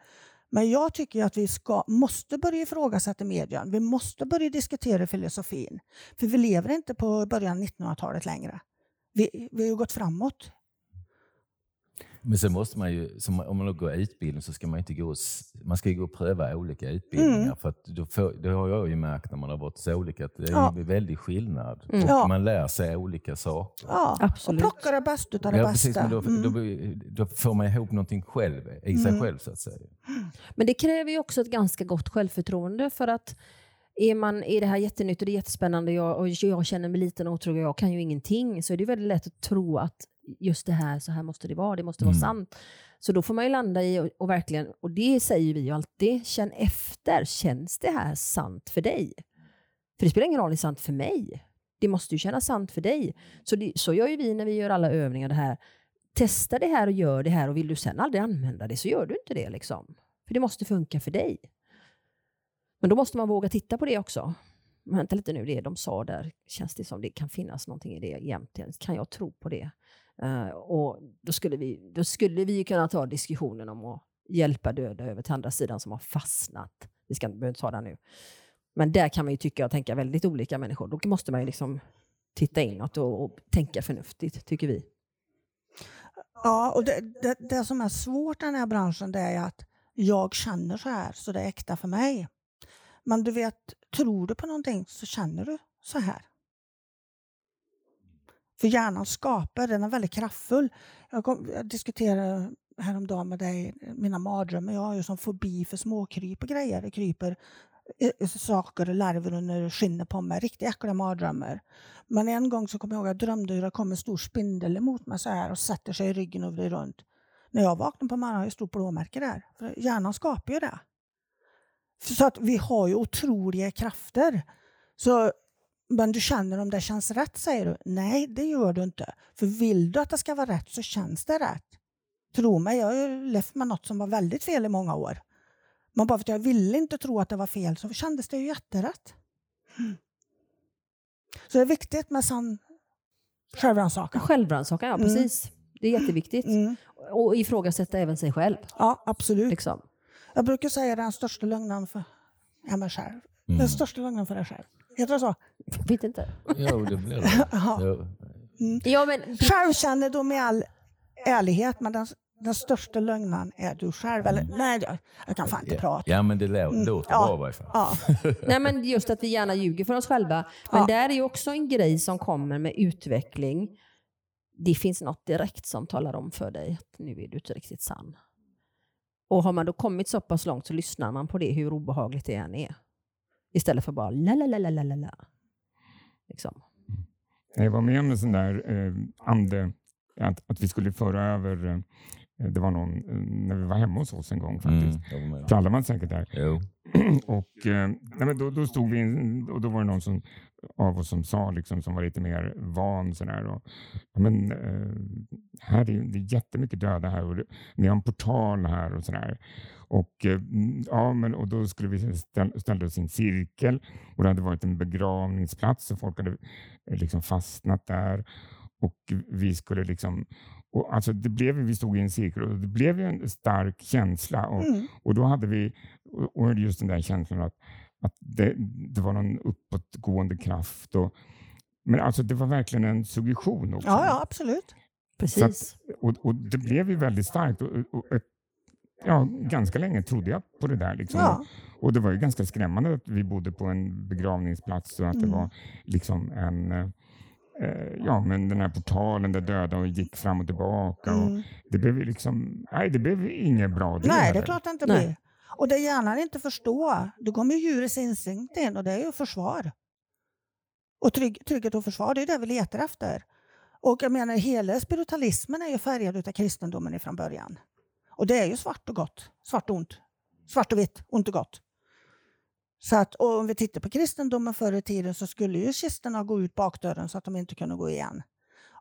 Speaker 4: Men jag tycker att vi ska, måste börja ifrågasätta medien. Vi måste börja diskutera filosofin. För vi lever inte på början av 1900-talet längre. Vi, vi har ju gått framåt.
Speaker 3: Men sen måste man ju, om man då går utbildning så ska man inte gå, och man ska ju gå och pröva olika utbildningar.
Speaker 4: Mm.
Speaker 3: För att då får, det har jag ju märkt när man har varit så olika, att det är
Speaker 4: Ja.
Speaker 3: en väldig skillnad.
Speaker 2: Mm.
Speaker 3: Och
Speaker 4: Ja.
Speaker 3: Man lär sig olika saker.
Speaker 4: Ja,
Speaker 2: Absolut.
Speaker 4: och plocka det bästa utav det
Speaker 3: Ja,
Speaker 4: bästa.
Speaker 3: precis, men då,
Speaker 4: Mm.
Speaker 3: då, då får man ihop någonting själv, i sig
Speaker 4: Mm.
Speaker 3: själv så att säga.
Speaker 2: Men det kräver ju också ett ganska gott självförtroende för att är, man, är det här jättenytt och det är jättespännande och jag, och jag känner mig liten och otrygg och jag kan ju ingenting så är det väldigt lätt att tro att just det här, så här måste det vara, det måste vara
Speaker 3: Mm.
Speaker 2: sant. Så då får man ju landa i och, och verkligen, och det säger vi ju alltid, känn efter, känns det här sant för dig? För det spelar ingen roll om det är sant för mig. Det måste ju kännas sant för dig. Så, det, så gör ju vi när vi gör alla övningar det här. Testa det här och gör det här och vill du sen aldrig använda det så gör du inte det. liksom. För det måste funka för dig. Men då måste man våga titta på det också. Vänta lite nu, det de sa där, känns det som det kan finnas någonting i det egentligen? Kan jag tro på det? Uh, och då skulle, vi, då skulle vi kunna ta diskussionen om att hjälpa döda över till andra sidan som har fastnat. Vi ska behöver inte ta det nu. Men där kan man ju tycka och tänka väldigt olika människor. Då måste man ju liksom titta inåt och, och tänka förnuftigt, tycker vi.
Speaker 4: Ja, och det, det, det som är svårt i den här branschen det är att jag känner så här, så det är äkta för mig. Men du vet, tror du på någonting så känner du så här. För hjärnan skapar, den är väldigt kraftfull. Jag, kom, jag diskuterade häromdagen med dig, mina mardrömmar. Jag har ju som fobi för småkryp och grejer. Det kryper eh, eh, saker och larver under skinnet på mig. Riktigt äckliga mardrömmar. Men en gång så kommer jag ihåg att jag drömde hur det kom en stor spindel emot mig så här och sätter sig i ryggen och vrider runt. När jag vaknade på morgonen har jag ett stort blåmärke där. För hjärnan skapar ju det. Så att vi har ju otroliga krafter. Så, men du känner om det känns rätt, säger du. Nej, det gör du inte. För vill du att det ska vara rätt så känns det rätt. Tro mig, jag har levt med något som var väldigt fel i många år. Men bara för att jag ville inte tro att det var fel så kändes det ju jätterätt. Mm. Så det är viktigt med sann självrannsakan.
Speaker 2: Självrannsakan, ja
Speaker 4: Mm.
Speaker 2: precis. Det är jätteviktigt.
Speaker 4: Mm.
Speaker 2: Och ifrågasätta även sig själv.
Speaker 4: Ja, absolut.
Speaker 2: Liksom.
Speaker 4: Jag brukar säga den största lögnen för mig själv.
Speaker 3: Mm.
Speaker 4: Den största lögnen för dig själv. Heter det så?
Speaker 2: Vet inte.
Speaker 3: Ja, det blir det. Ja.
Speaker 2: Ja, men,
Speaker 4: Självkännedom i all ärlighet, men den, den största lögnen är du själv. Eller, nej, jag, jag kan fan inte
Speaker 3: Ja.
Speaker 4: prata.
Speaker 3: ja, men det
Speaker 4: Mm.
Speaker 3: låter
Speaker 4: Ja.
Speaker 3: bra i varje fall.
Speaker 4: Ja.
Speaker 2: nej, men just att vi gärna ljuger för oss själva. Men
Speaker 4: Ja.
Speaker 2: där är ju också en grej som kommer med utveckling. Det finns något direkt som talar om för dig att nu är du inte riktigt sann. Och har man då kommit så pass långt så lyssnar man på det hur obehagligt det än är. Istället för bara la la la la la la la. Liksom.
Speaker 1: Jag var med om en sån där eh, ande, att, att vi skulle föra över, eh, det var någon, eh, när vi var hemma hos oss en gång faktiskt.
Speaker 3: Mm, jag var med.
Speaker 1: Man säkert där.
Speaker 3: Jo.
Speaker 1: och eh, nej, men då, då stod vi in, och då var det någon som, av oss som sa, liksom, som var lite mer van. Sådär, och, ja, men, eh, här är, det är jättemycket döda här och ni har en portal här och sådär. Och, eh, ja, men, och då skulle vi ställa, ställa oss i en cirkel och det hade varit en begravningsplats och folk hade eh, liksom fastnat där. Och vi skulle liksom... Och alltså det blev, vi stod i en cirkel och det blev en stark känsla. Och,
Speaker 4: Mm.
Speaker 1: och då hade vi och just den där känslan att, att det, det var någon uppåtgående kraft. Och, men alltså det var verkligen en suggestion också.
Speaker 4: ja, ja, absolut.
Speaker 2: Precis.
Speaker 1: Och, och det blev ju väldigt starkt. Och, och, och, ja, ganska länge trodde jag på det där. Liksom.
Speaker 4: Ja.
Speaker 1: Och det var ju ganska skrämmande att vi bodde på en begravningsplats och att det
Speaker 4: Mm.
Speaker 1: var liksom en eh, Ja, men den här portalen där döda och gick fram och tillbaka. Och
Speaker 4: Mm.
Speaker 1: det blev ju liksom, nej det blev ju inget bra.
Speaker 4: Nej, det är klart det inte
Speaker 2: Nej.
Speaker 4: Och det hjärnan inte förstår, då kommer djurets instinkt in och det är ju försvar. Och trygg, trygghet och försvar, det är det vi letar efter. Och jag menar, hela spiritualismen är ju färgad av kristendomen ifrån början. Och det är ju svart och gott, svart och ont. Svart och vitt, ont och gott. Så att, och om vi tittar på kristendomen förr i tiden så skulle ju kistorna gå ut bakdörren så att de inte kunde gå igen.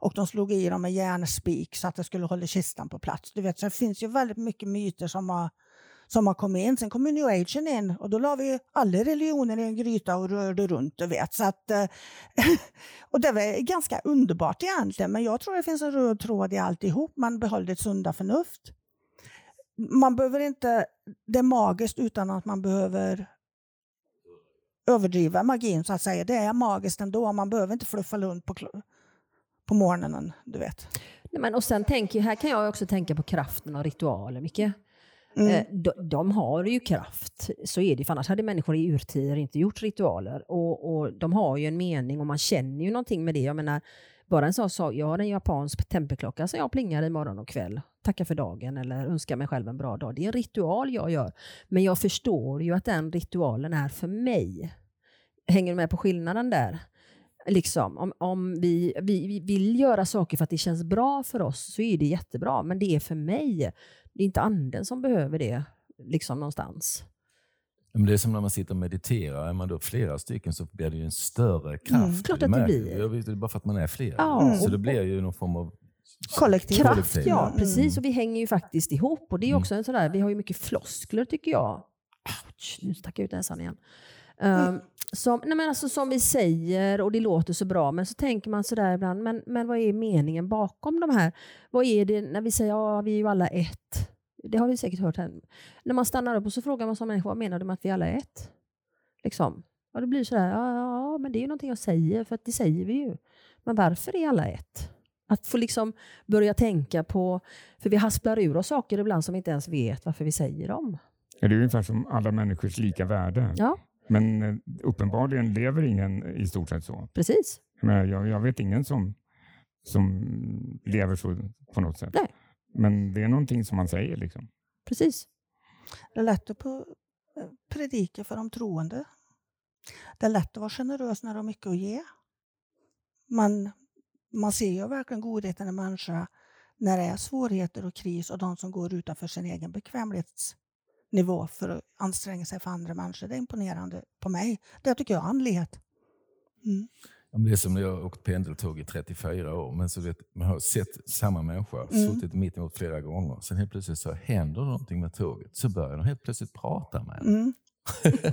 Speaker 4: Och de slog i dem med järnspik så att det skulle hålla kistan på plats. Du vet, så det finns ju väldigt mycket myter som har, som har kommit in. Sen kom ju new agen in och då la vi alla religioner i en gryta och rörde runt. Du vet. Så att, eh, och det var ganska underbart egentligen. Men jag tror det finns en röd tråd i alltihop. Man behåller ett sunda förnuft. Man behöver inte, det är magiskt utan att man behöver överdriva magin så att säga. Det är magiskt ändå. Man behöver inte fluffa runt på, på morgonen. Du vet.
Speaker 2: Nej, men, och sen tänker, här kan jag också tänka på kraften av ritualer mycket.
Speaker 4: Mm.
Speaker 2: Eh, de, de har ju kraft, så är det. För annars hade människor i urtider inte gjort ritualer. Och, och de har ju en mening och man känner ju någonting med det. Jag menar, bara en sån sak, jag har en japansk tempelklocka som jag plingar i morgon och kväll. Tackar för dagen eller önskar mig själv en bra dag. Det är en ritual jag gör. Men jag förstår ju att den ritualen är för mig. Hänger du med på skillnaden där? Liksom, om om vi, vi, vi vill göra saker för att det känns bra för oss så är det jättebra. Men det är för mig. Det är inte anden som behöver det liksom någonstans.
Speaker 3: Men det är som när man sitter och mediterar. Är man då flera stycken så blir det ju en större kraft.
Speaker 4: Mm,
Speaker 2: klart att det blir.
Speaker 3: Jag vet, Det är bara för att man är fler.
Speaker 2: Ja.
Speaker 3: Så det blir ju någon form av
Speaker 4: Kollektiv.
Speaker 2: Kraft,
Speaker 3: Kollektiv,
Speaker 2: ja.
Speaker 4: Mm.
Speaker 2: Precis, och vi hänger ju faktiskt ihop. Och det är
Speaker 3: Mm.
Speaker 2: också en sån där, vi har ju mycket floskler tycker jag. Ouch, nu stack jag ut näsan igen.
Speaker 4: Mm.
Speaker 2: Som, nej men alltså, som vi säger och det låter så bra, men så tänker man sådär ibland, men, men vad är meningen bakom de här? Vad är det när vi säger ja, vi är ju alla ett? Det har vi säkert hört här. När man stannar upp och så frågar man som människa, vad menar du med att vi alla är ett? Liksom. Och det blir sådär, ja, ja, men det är ju någonting jag säger, för att det säger vi ju. Men varför är alla ett? Att få liksom börja tänka på, för vi hasplar ur oss saker ibland som vi inte ens vet varför vi säger dem.
Speaker 1: Ja, Det är ungefär som alla människors lika värde.
Speaker 2: Ja,
Speaker 1: Men eh, uppenbarligen lever ingen i stort sett så.
Speaker 2: precis.
Speaker 1: Jag, menar, jag, jag vet ingen som, som lever så på något sätt.
Speaker 2: Nej.
Speaker 1: Men det är någonting som man säger. Liksom.
Speaker 2: Precis.
Speaker 4: Det är lätt att predika för de troende. Det är lätt att vara generös när du har mycket att ge. Men man ser ju verkligen godheten i människor när det är svårigheter och kris och de som går utanför sin egen bekvämlighetsnivå för att anstränga sig för andra människor. Det är imponerande på mig. Det tycker jag är andlighet.
Speaker 3: Mm. Det är som när jag har åkt pendeltåg i 34 år. Men så vet, man har sett samma människa, mm. suttit mitt emot flera gånger. Sen helt plötsligt så händer någonting med tåget. Så börjar de helt plötsligt prata med en. Mm.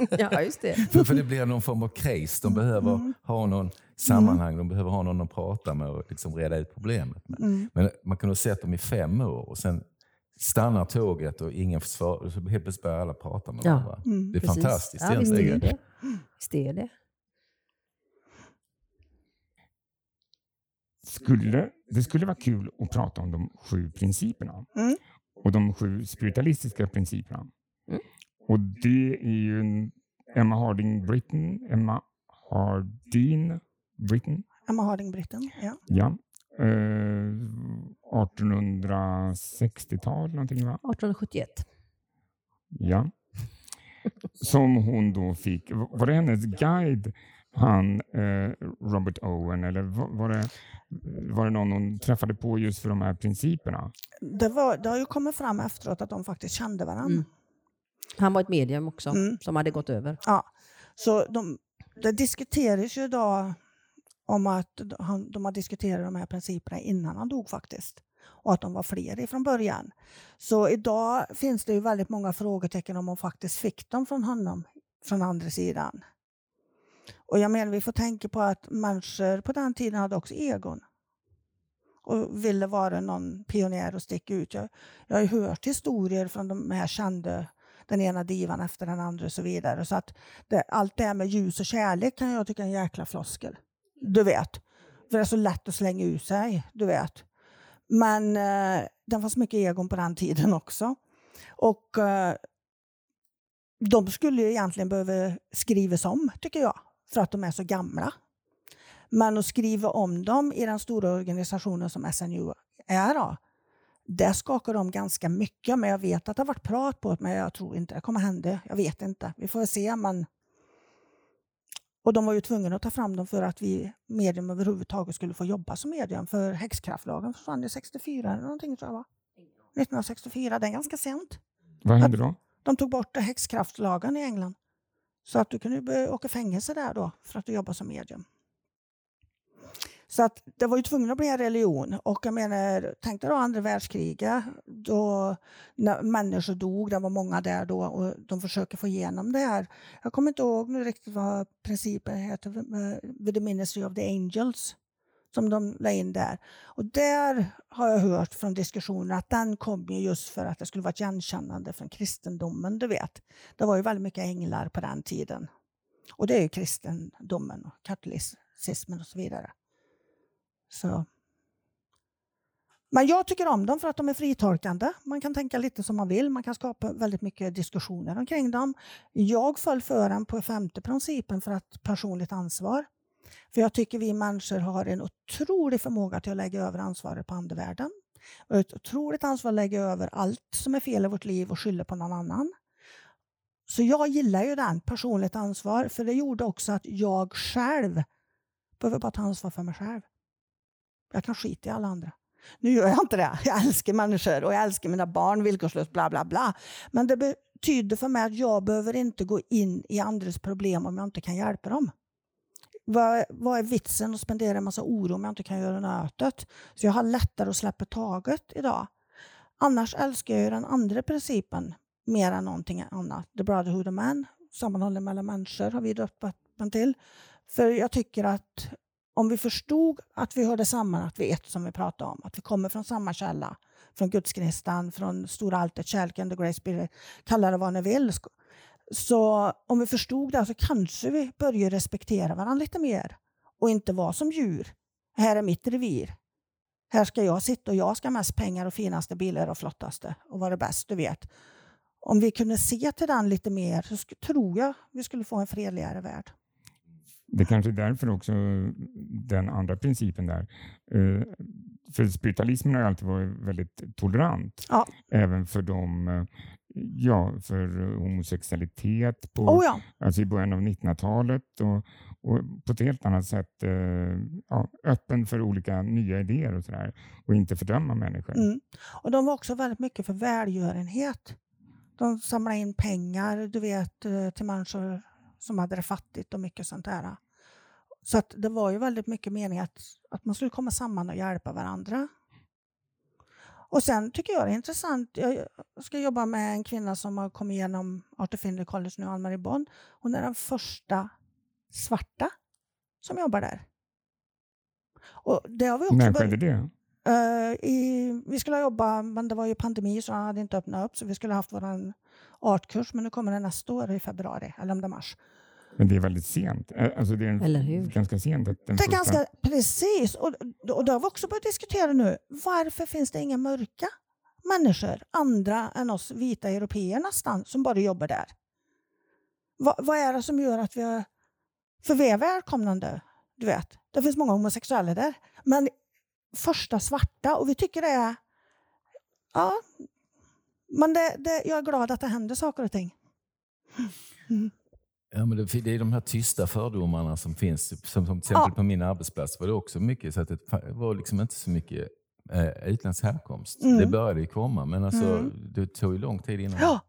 Speaker 2: ja, just det.
Speaker 3: för, för det blir någon form av case. De behöver mm. ha någon sammanhang, de behöver ha någon att prata med och liksom reda ut problemet med. Mm. Men man kan ha sett dem i fem år och sen stannar tåget och ingen svarar. Så helt plötsligt börjar alla prata med varandra. Mm, det är precis. fantastiskt
Speaker 2: ja, Visst är det. Visst är det.
Speaker 1: Skulle, det skulle vara kul att prata om de sju principerna mm. och de sju spiritualistiska principerna. Mm. Och det är ju Emma Harding Britton, Emma Hardin Britton.
Speaker 4: Emma Harding Britton, ja.
Speaker 1: ja. Eh, 1860-tal någonting va?
Speaker 2: 1871.
Speaker 1: Ja. Som hon då fick, var det hennes guide han, eh, Robert Owen, eller var, var, det, var det någon hon träffade på just för de här principerna?
Speaker 4: Det, var, det har ju kommit fram efteråt att de faktiskt kände varandra. Mm.
Speaker 2: Han var ett medium också, mm. som hade gått över.
Speaker 4: Ja, så de, det diskuteras ju idag om att han, de har diskuterat de här principerna innan han dog faktiskt. Och att de var fler från början. Så idag finns det ju väldigt många frågetecken om hon faktiskt fick dem från honom, från andra sidan. Och jag menar, vi får tänka på att människor på den tiden hade också egon och ville vara någon pionjär och sticka ut. Jag, jag har ju hört historier från de här kända, den ena divan efter den andra och så vidare. Så att det, allt det här med ljus och kärlek kan jag tycka är en jäkla floskel. Du vet. För det är så lätt att slänga ut sig, du vet. Men eh, det fanns mycket egon på den tiden också. Och eh, de skulle ju egentligen behöva skrivas om, tycker jag för att de är så gamla. Men att skriva om dem i den stora organisationen som SNU är, då, det skakar de ganska mycket. Men jag vet att det har varit prat på det, men jag tror inte det kommer hända. Jag vet inte. Vi får se. Men... Och de var ju tvungna att ta fram dem för att vi medium överhuvudtaget skulle få jobba som medium. För häxkraftlagen försvann 64 eller någonting tror jag va? 1964, det är ganska sent.
Speaker 1: Vad hände då?
Speaker 4: De tog bort häxkraftlagen i England. Så att du kunde åka fängelse där då för att du jobbar som medium. Så att det var ju tvungen att bli en religion. Och jag menar, tänk dig då andra världskriget då när människor dog, det var många där då och de försöker få igenom det här. Jag kommer inte ihåg nu riktigt vad principen heter, vid the ministry of the angels som de la in där. Och där har jag hört från diskussioner att den kom just för att det skulle vara ett igenkännande från kristendomen. Du vet. Det var ju väldigt mycket änglar på den tiden. Och det är ju kristendomen och katolicismen och så vidare. Så. Men jag tycker om dem för att de är fritolkande. Man kan tänka lite som man vill. Man kan skapa väldigt mycket diskussioner omkring dem. Jag föll för den på femte principen för att personligt ansvar. För jag tycker vi människor har en otrolig förmåga till att lägga över ansvaret på andevärlden. Och ett otroligt ansvar att lägga över allt som är fel i vårt liv och skylla på någon annan. Så jag gillar ju den, personligt ansvar, för det gjorde också att jag själv behöver bara ta ansvar för mig själv. Jag kan skita i alla andra. Nu gör jag inte det. Jag älskar människor och jag älskar mina barn villkorslöst, bla bla bla. Men det betyder för mig att jag behöver inte gå in i andras problem om jag inte kan hjälpa dem. Vad, vad är vitsen att spendera en massa oro om jag inte kan göra nötet? Så jag har lättare att släppa taget idag. Annars älskar jag den andra principen mer än någonting annat. The Brotherhood of Man, sammanhållning mellan människor har vi döpt den till. För jag tycker att om vi förstod att vi hörde samman, att vi är ett som vi pratade om, att vi kommer från samma källa, från Gudsgnistan, från stora alltet, kärleken, the Grace Spirit, kalla det vad ni vill, så om vi förstod det så kanske vi börjar respektera varandra lite mer och inte vara som djur. Här är mitt revir. Här ska jag sitta och jag ska ha mest pengar och finaste bilar och flottaste och vara bäst, du vet. Om vi kunde se till den lite mer så tror jag vi skulle få en fredligare värld.
Speaker 1: Det kanske är därför också den andra principen där. Eh, för spiritualismen har alltid varit väldigt tolerant.
Speaker 4: Ja.
Speaker 1: Även för de, eh, ja, för homosexualitet på,
Speaker 4: Oh ja.
Speaker 1: alltså i början av 1900-talet och, och på ett helt annat sätt eh, ja, öppen för olika nya idéer och sådär och inte fördöma människor.
Speaker 4: Mm. Och de var också väldigt mycket för välgörenhet. De samlade in pengar, du vet, till människor som hade det fattigt och mycket sånt där. Så att det var ju väldigt mycket mening att, att man skulle komma samman och hjälpa varandra. Och sen tycker jag det är intressant, jag ska jobba med en kvinna som har kommit igenom Arthur Findlay College nu, Ann-Marie Bonn. Hon är den första svarta som jobbar där. Och det har vi också
Speaker 1: När skedde det?
Speaker 4: Eh, i, vi skulle jobba, men det var ju pandemi så han hade inte öppnat upp så vi skulle haft vår artkurs men nu kommer den nästa år i februari eller om det är mars.
Speaker 1: Men det är väldigt sent. Alltså det är en-
Speaker 2: Eller hur?
Speaker 1: ganska sent. Att den
Speaker 4: Det är
Speaker 1: första-
Speaker 4: ganska precis och, och det har vi också börjat diskutera nu. Varför finns det inga mörka människor, andra än oss vita europeer nästan, som bara jobbar där? Va, vad är det som gör att vi har... För vi är välkomnande, du vet. Det finns många homosexuella där. Men första svarta och vi tycker det är... Ja, men det, det, jag är glad att det händer saker och ting.
Speaker 3: Ja, men det, det är de här tysta fördomarna som finns. Som, som till exempel
Speaker 4: Ja.
Speaker 3: på min arbetsplats var det också mycket så att det var liksom inte så mycket eh, utländsk härkomst.
Speaker 4: Mm.
Speaker 3: Det började komma men alltså,
Speaker 4: Mm.
Speaker 3: det tog ju lång tid innan.
Speaker 4: Ja.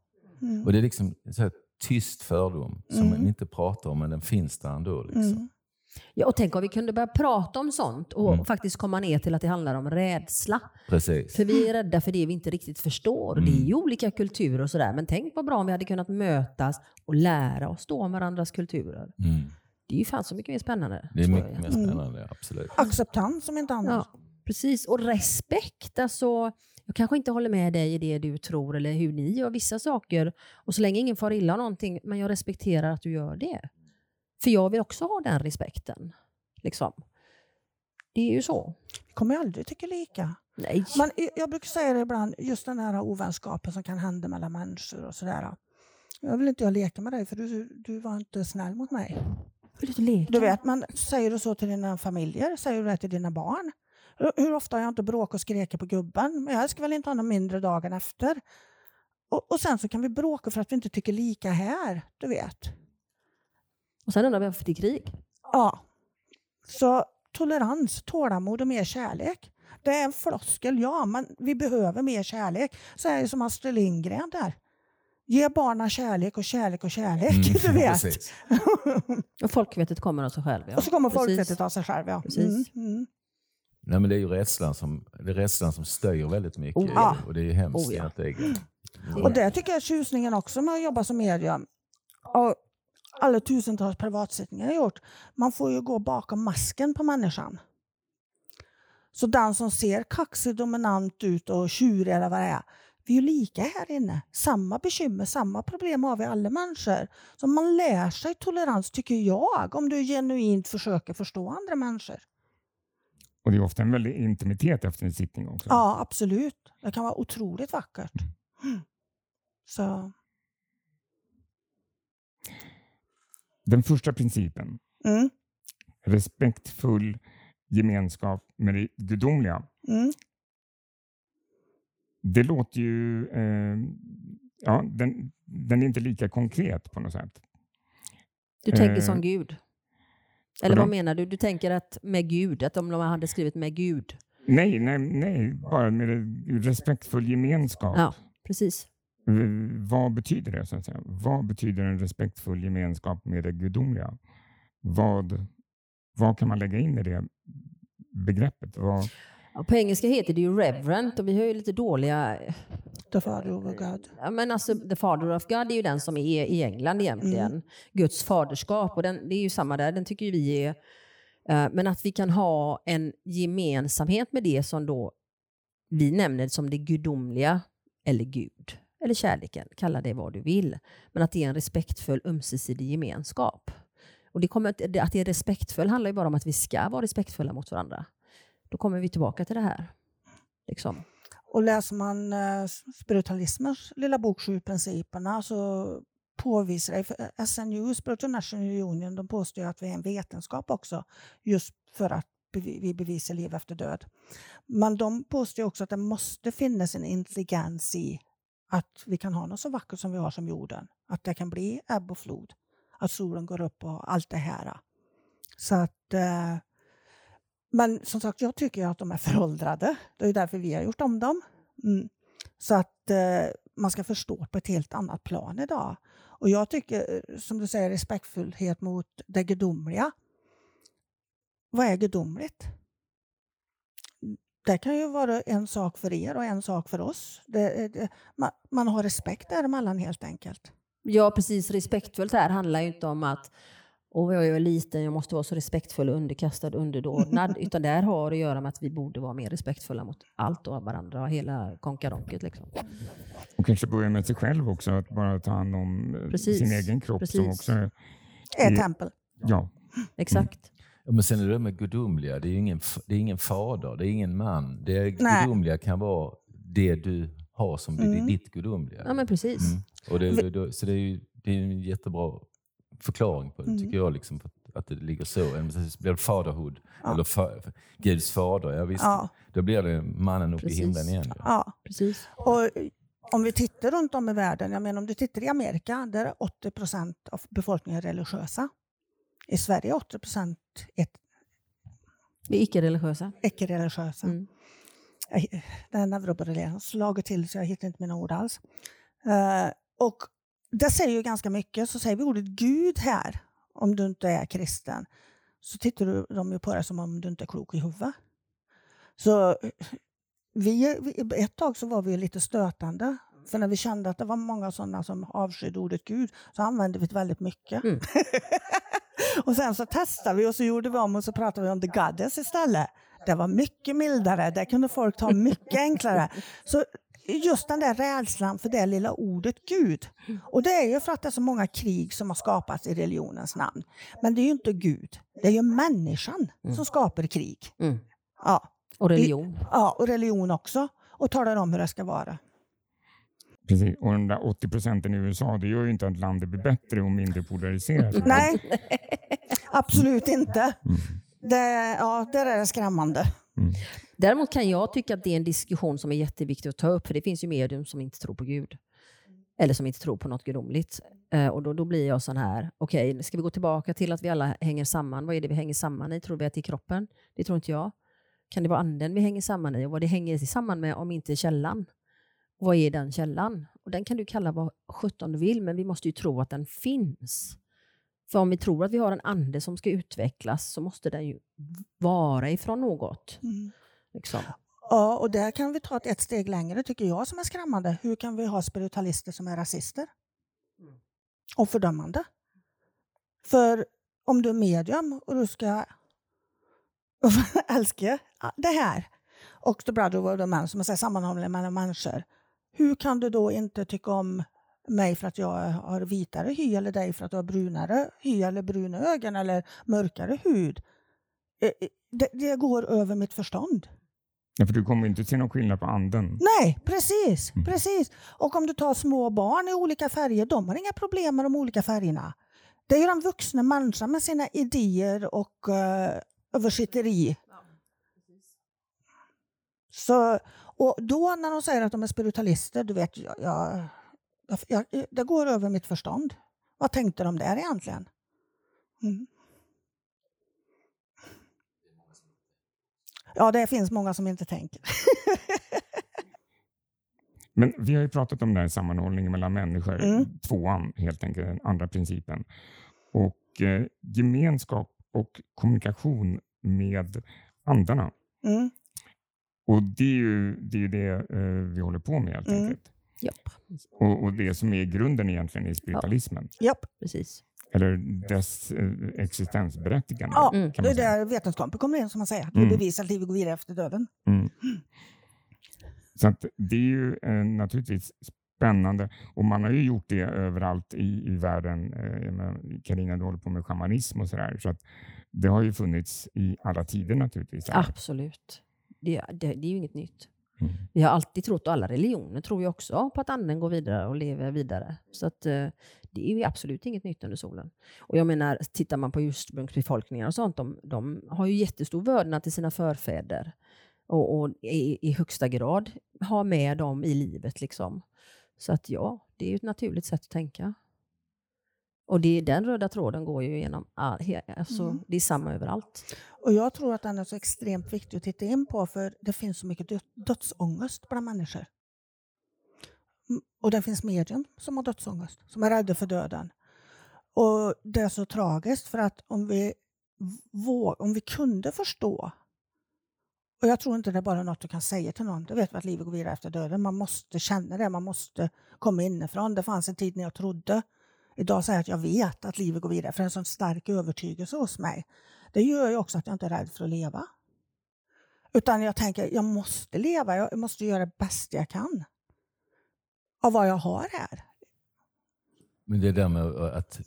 Speaker 4: Mm.
Speaker 3: Och det är liksom så här tyst fördom som
Speaker 4: Mm.
Speaker 3: man inte pratar om men den finns där ändå. Liksom.
Speaker 4: Mm.
Speaker 2: Ja, och tänk om vi kunde börja prata om sånt och
Speaker 3: Mm.
Speaker 2: faktiskt komma ner till att det handlar om rädsla.
Speaker 3: Precis.
Speaker 2: För vi är rädda för det vi inte riktigt förstår.
Speaker 3: Mm.
Speaker 2: Det är ju olika kulturer och sådär. Men tänk vad bra om vi hade kunnat mötas och lära oss då om varandras kulturer.
Speaker 3: Mm.
Speaker 2: Det är ju fan så mycket mer spännande.
Speaker 3: Det är mycket mer spännande, absolut.
Speaker 4: Acceptans som inte annars.
Speaker 2: Ja, precis. Och respekt. Alltså, jag kanske inte håller med dig i det du tror eller hur ni gör vissa saker. Och så länge ingen far illa någonting, men jag respekterar att du gör det. För jag vill också ha den respekten. Liksom. Det är ju så.
Speaker 4: Vi kommer aldrig tycka lika.
Speaker 2: Nej.
Speaker 4: Men jag- brukar säga det ibland, just den här ovänskapen som kan hända mellan människor och sådär. Jag vill inte jag leka med dig för du, du var inte snäll mot mig.
Speaker 2: Du
Speaker 4: vet, men säger du så till dina familjer? Säger du det till dina barn? Hur- ofta har jag inte bråkat och skrikit på gubben? Men jag ska väl inte ha någon mindre dagen efter? Och, och sen så kan vi bråka för att vi inte tycker lika här, du vet.
Speaker 2: Och sen undrar vi varför det är krig.
Speaker 4: Ja. Så tolerans, tålamod och mer kärlek. Det är en floskel, ja, men vi behöver mer kärlek. Så är det som Astrid Lindgren där. Ge barnen kärlek och kärlek och kärlek,
Speaker 3: Mm,
Speaker 4: du vet.
Speaker 2: Och folkvettet kommer av sig själv. Ja.
Speaker 4: och så kommer
Speaker 2: Precis.
Speaker 4: folkvettet av sig själv. Ja.
Speaker 2: Precis.
Speaker 4: Mm, mm.
Speaker 3: Nej, men det är ju rädslan som, det är rädslan som styr väldigt mycket.
Speaker 2: Oh, ja.
Speaker 3: Och det är ju hemskt
Speaker 2: Oh, ja.
Speaker 3: egentligen.
Speaker 2: Det-
Speaker 4: Och det tycker jag är tjusningen också med att jobba som medium. Och alla tusentals privatsittningar jag gjort. Man får ju gå bakom masken på människan. Så den som ser kaxig, dominant ut och tjurig eller vad det är. Vi är ju lika här inne. Samma bekymmer, samma problem har vi alla människor. Så man lär sig tolerans tycker jag om du genuint försöker förstå andra människor.
Speaker 1: Och det är ofta en väldig intimitet efter en sittning också.
Speaker 4: Ja, absolut. Det kan vara otroligt vackert. Så,
Speaker 1: Den första principen,
Speaker 4: mm,
Speaker 1: respektfull gemenskap med det gudomliga.
Speaker 4: mm.
Speaker 1: Det låter ju... Eh, ja, den, den är inte lika konkret på något sätt.
Speaker 2: Du tänker
Speaker 1: Eh,
Speaker 2: som Gud? Eller vad menar du? Du tänker att med Gud, att om de hade skrivit med Gud?
Speaker 1: Nej, nej, nej, bara med respektfull gemenskap.
Speaker 2: Ja, precis.
Speaker 1: Vad betyder det? så att säga? Vad betyder en respektfull gemenskap med det gudomliga? Vad, vad kan man lägga in i det begreppet? Vad,
Speaker 2: Ja, på engelska heter det ju reverent och vi har ju lite dåliga...
Speaker 4: The Father of God.
Speaker 2: Ja, men alltså, the father of God är ju den som är i England egentligen. Guds faderskap och den, det är ju samma där, den tycker ju vi är... eh, men att vi kan ha en gemensamhet med det som då vi nämner som det gudomliga eller Gud eller kärleken, kalla det vad du vill. Men att det är en respektfull ömsesidig gemenskap. Och det kommer, att det är respektfull handlar ju bara om att vi ska vara respektfulla mot varandra. Då kommer vi tillbaka till det här. Liksom.
Speaker 4: Och läser man eh, spiritualismens lilla bok Sju principerna så påvisar det. För eh, SNU, Spiritual National Union, de påstår att vi är en vetenskap också, just för att vi bevisar liv efter död. Men de påstår också att det måste finnas en intelligens i att vi kan ha något så vackert som vi har som jorden. Att det kan bli ebb och flod, att solen går upp och allt det här. Så att, eh, men som sagt, jag tycker att de är föråldrade. Det är därför vi har gjort om dem. Mm. Så att eh, man ska förstå på ett helt annat plan idag. Och jag tycker, eh, som du säger, respektfullhet mot det gudomliga. Vad är gudomligt? Det kan ju vara en sak för er och en sak för oss. Det, det, man, man har respekt däremellan helt enkelt.
Speaker 2: Ja, precis. Respektfullt här handlar ju inte om att och jag är liten, jag måste vara så respektfull och underkastad, underordnad. Utan det här har att göra med att vi borde vara mer respektfulla mot allt och varandra, hela konkaronket. Liksom.
Speaker 1: Och kanske börja med sig själv också, att bara ta hand om eh, Precis. sin egen kropp Precis. som också är...
Speaker 4: Är tempel.
Speaker 1: Ja.
Speaker 2: Exakt. Mm.
Speaker 3: Ja, men sen är det med gudomliga, det är ingen, det är ingen fader, det är ingen man. Det gudomliga kan vara det du har som mm. ditt gudomliga.
Speaker 2: Ja, men precis. Mm.
Speaker 3: Och det, det, så det är ju det är en jättebra förklaring på det, mm. tycker jag. Liksom, att det ligger så. Blir det faderhood, ja. eller fa, Guds fader, ja, visst, ja. då blir det mannen uppe i himlen igen.
Speaker 4: Ja. ja. Precis. Och om vi tittar runt om i världen, jag menar om du tittar i Amerika, där är 80 procent av befolkningen religiösa. I Sverige är 80 procent
Speaker 2: icke-religiösa.
Speaker 4: Icke-religiösa. Mm. Den neuroborrelian slagit till så jag hittar inte mina ord alls. Uh, och det säger ju ganska mycket. Så säger vi ordet Gud här, om du inte är kristen, så tittar de ju på det som om du inte är klok i huvudet. Så vi, ett tag så var vi lite stötande. För när vi kände att det var många sådana som avskydde ordet Gud så använde vi det väldigt mycket. Mm. och sen så testade vi och så gjorde vi om och så pratade vi om the goddess istället. Det var mycket mildare, det kunde folk ta mycket enklare. Så just den där rädslan för det lilla ordet Gud. Och det är ju för att det är så många krig som har skapats i religionens namn. Men det är ju inte Gud, det är ju människan mm. som skapar krig. Mm.
Speaker 2: Ja. Och religion.
Speaker 4: Ja, och religion också. Och talar om hur det ska vara.
Speaker 1: Precis, och de där 80 procenten i USA, det gör ju inte att landet blir bättre och mindre polariserat.
Speaker 4: Nej, absolut inte. Mm. Det, ja, där är det skrämmande.
Speaker 2: Mm. Däremot kan jag tycka att det är en diskussion som är jätteviktig att ta upp, för det finns ju medium som inte tror på Gud. Eller som inte tror på något gudomligt. Eh, och då, då blir jag sån här, okej, okay, ska vi gå tillbaka till att vi alla hänger samman? Vad är det vi hänger samman i? Tror vi att det är kroppen? Det tror inte jag. Kan det vara anden vi hänger samman i? Och vad det hänger samman med om inte källan? Vad är den källan? Och Den kan du kalla vad sjutton du vill, men vi måste ju tro att den finns. För om vi tror att vi har en ande som ska utvecklas så måste den ju vara ifrån något. Mm. Liksom.
Speaker 4: Ja, och där kan vi ta ett steg längre tycker jag som är skrämmande. Hur kan vi ha spiritualister som är rasister? Mm. Och fördömande. För om du är medium och du ska älska det här och the brother of man, som är sammanhållningen mellan människor. Hur kan du då inte tycka om mig för att jag har vitare hy eller dig för att du har brunare hy eller bruna ögon eller mörkare hud. Eh, eh, det, det går över mitt förstånd.
Speaker 1: Ja, för du kommer inte se någon skillnad på anden.
Speaker 4: Nej, precis. Mm. precis. Och om du tar små barn i olika färger, de har inga problem med de olika färgerna. Det är ju den vuxna människan med sina idéer och uh, översitteri. Så, och då när de säger att de är spiritualister, du vet, jag, jag jag, det går över mitt förstånd. Vad tänkte de där egentligen? Mm. Ja, det finns många som inte tänker.
Speaker 1: Men vi har ju pratat om den här sammanhållningen mellan människor, mm. tvåan helt enkelt, den andra principen. Och eh, gemenskap och kommunikation med andarna. Mm. Och det är ju det, är det eh, vi håller på med helt mm. enkelt.
Speaker 2: Japp.
Speaker 1: Och, och, det som är grunden egentligen i spiritualismen.
Speaker 4: Japp.
Speaker 2: Precis.
Speaker 1: Eller dess eh, existensberättigande.
Speaker 4: Ja, mm. det är där vetenskapen kommer in som man säger. Det mm. bevisar att livet går vidare efter döden. Mm.
Speaker 1: Så att det är ju eh, naturligtvis spännande och man har ju gjort det överallt i, i världen. Eh, Carina, du håller på med shamanism och sådär. Så att det har ju funnits i alla tider naturligtvis.
Speaker 2: Absolut. Det, det, det är ju inget nytt.
Speaker 1: Mm.
Speaker 2: Vi har alltid trott, och alla religioner tror ju också på att anden går vidare och lever vidare. Så att, eh, det är ju absolut inget nytt under solen. Och jag menar, tittar man på ursprungsbefolkningar och sånt, de, de har ju jättestor vördnad till sina förfäder. Och, och i, i högsta grad ha med dem i livet. liksom. Så att ja, det är ju ett naturligt sätt att tänka. Och det, den röda tråden går ju genom, all, alltså,
Speaker 4: Mm.
Speaker 2: det är samma överallt.
Speaker 4: Och jag tror att den är så extremt viktig att titta in på för det finns så mycket dö- dödsångest bland människor. Mm, Och det finns medium som har dödsångest, som är rädda för döden. Och det är så tragiskt för att om vi, våg, om vi kunde förstå och jag tror inte det är bara något du kan säga till någon. Du vet att livet går vidare efter döden. Man måste känna det, man måste komma inifrån. Det fanns en tid när jag trodde. Idag säger jag att jag vet att livet går vidare, för det är en sån stark övertygelse hos mig. Det gör ju också att jag inte är rädd för att leva. Utan jag tänker, jag måste leva, jag måste göra det bästa jag kan. Av vad jag har här.
Speaker 3: Men det där med att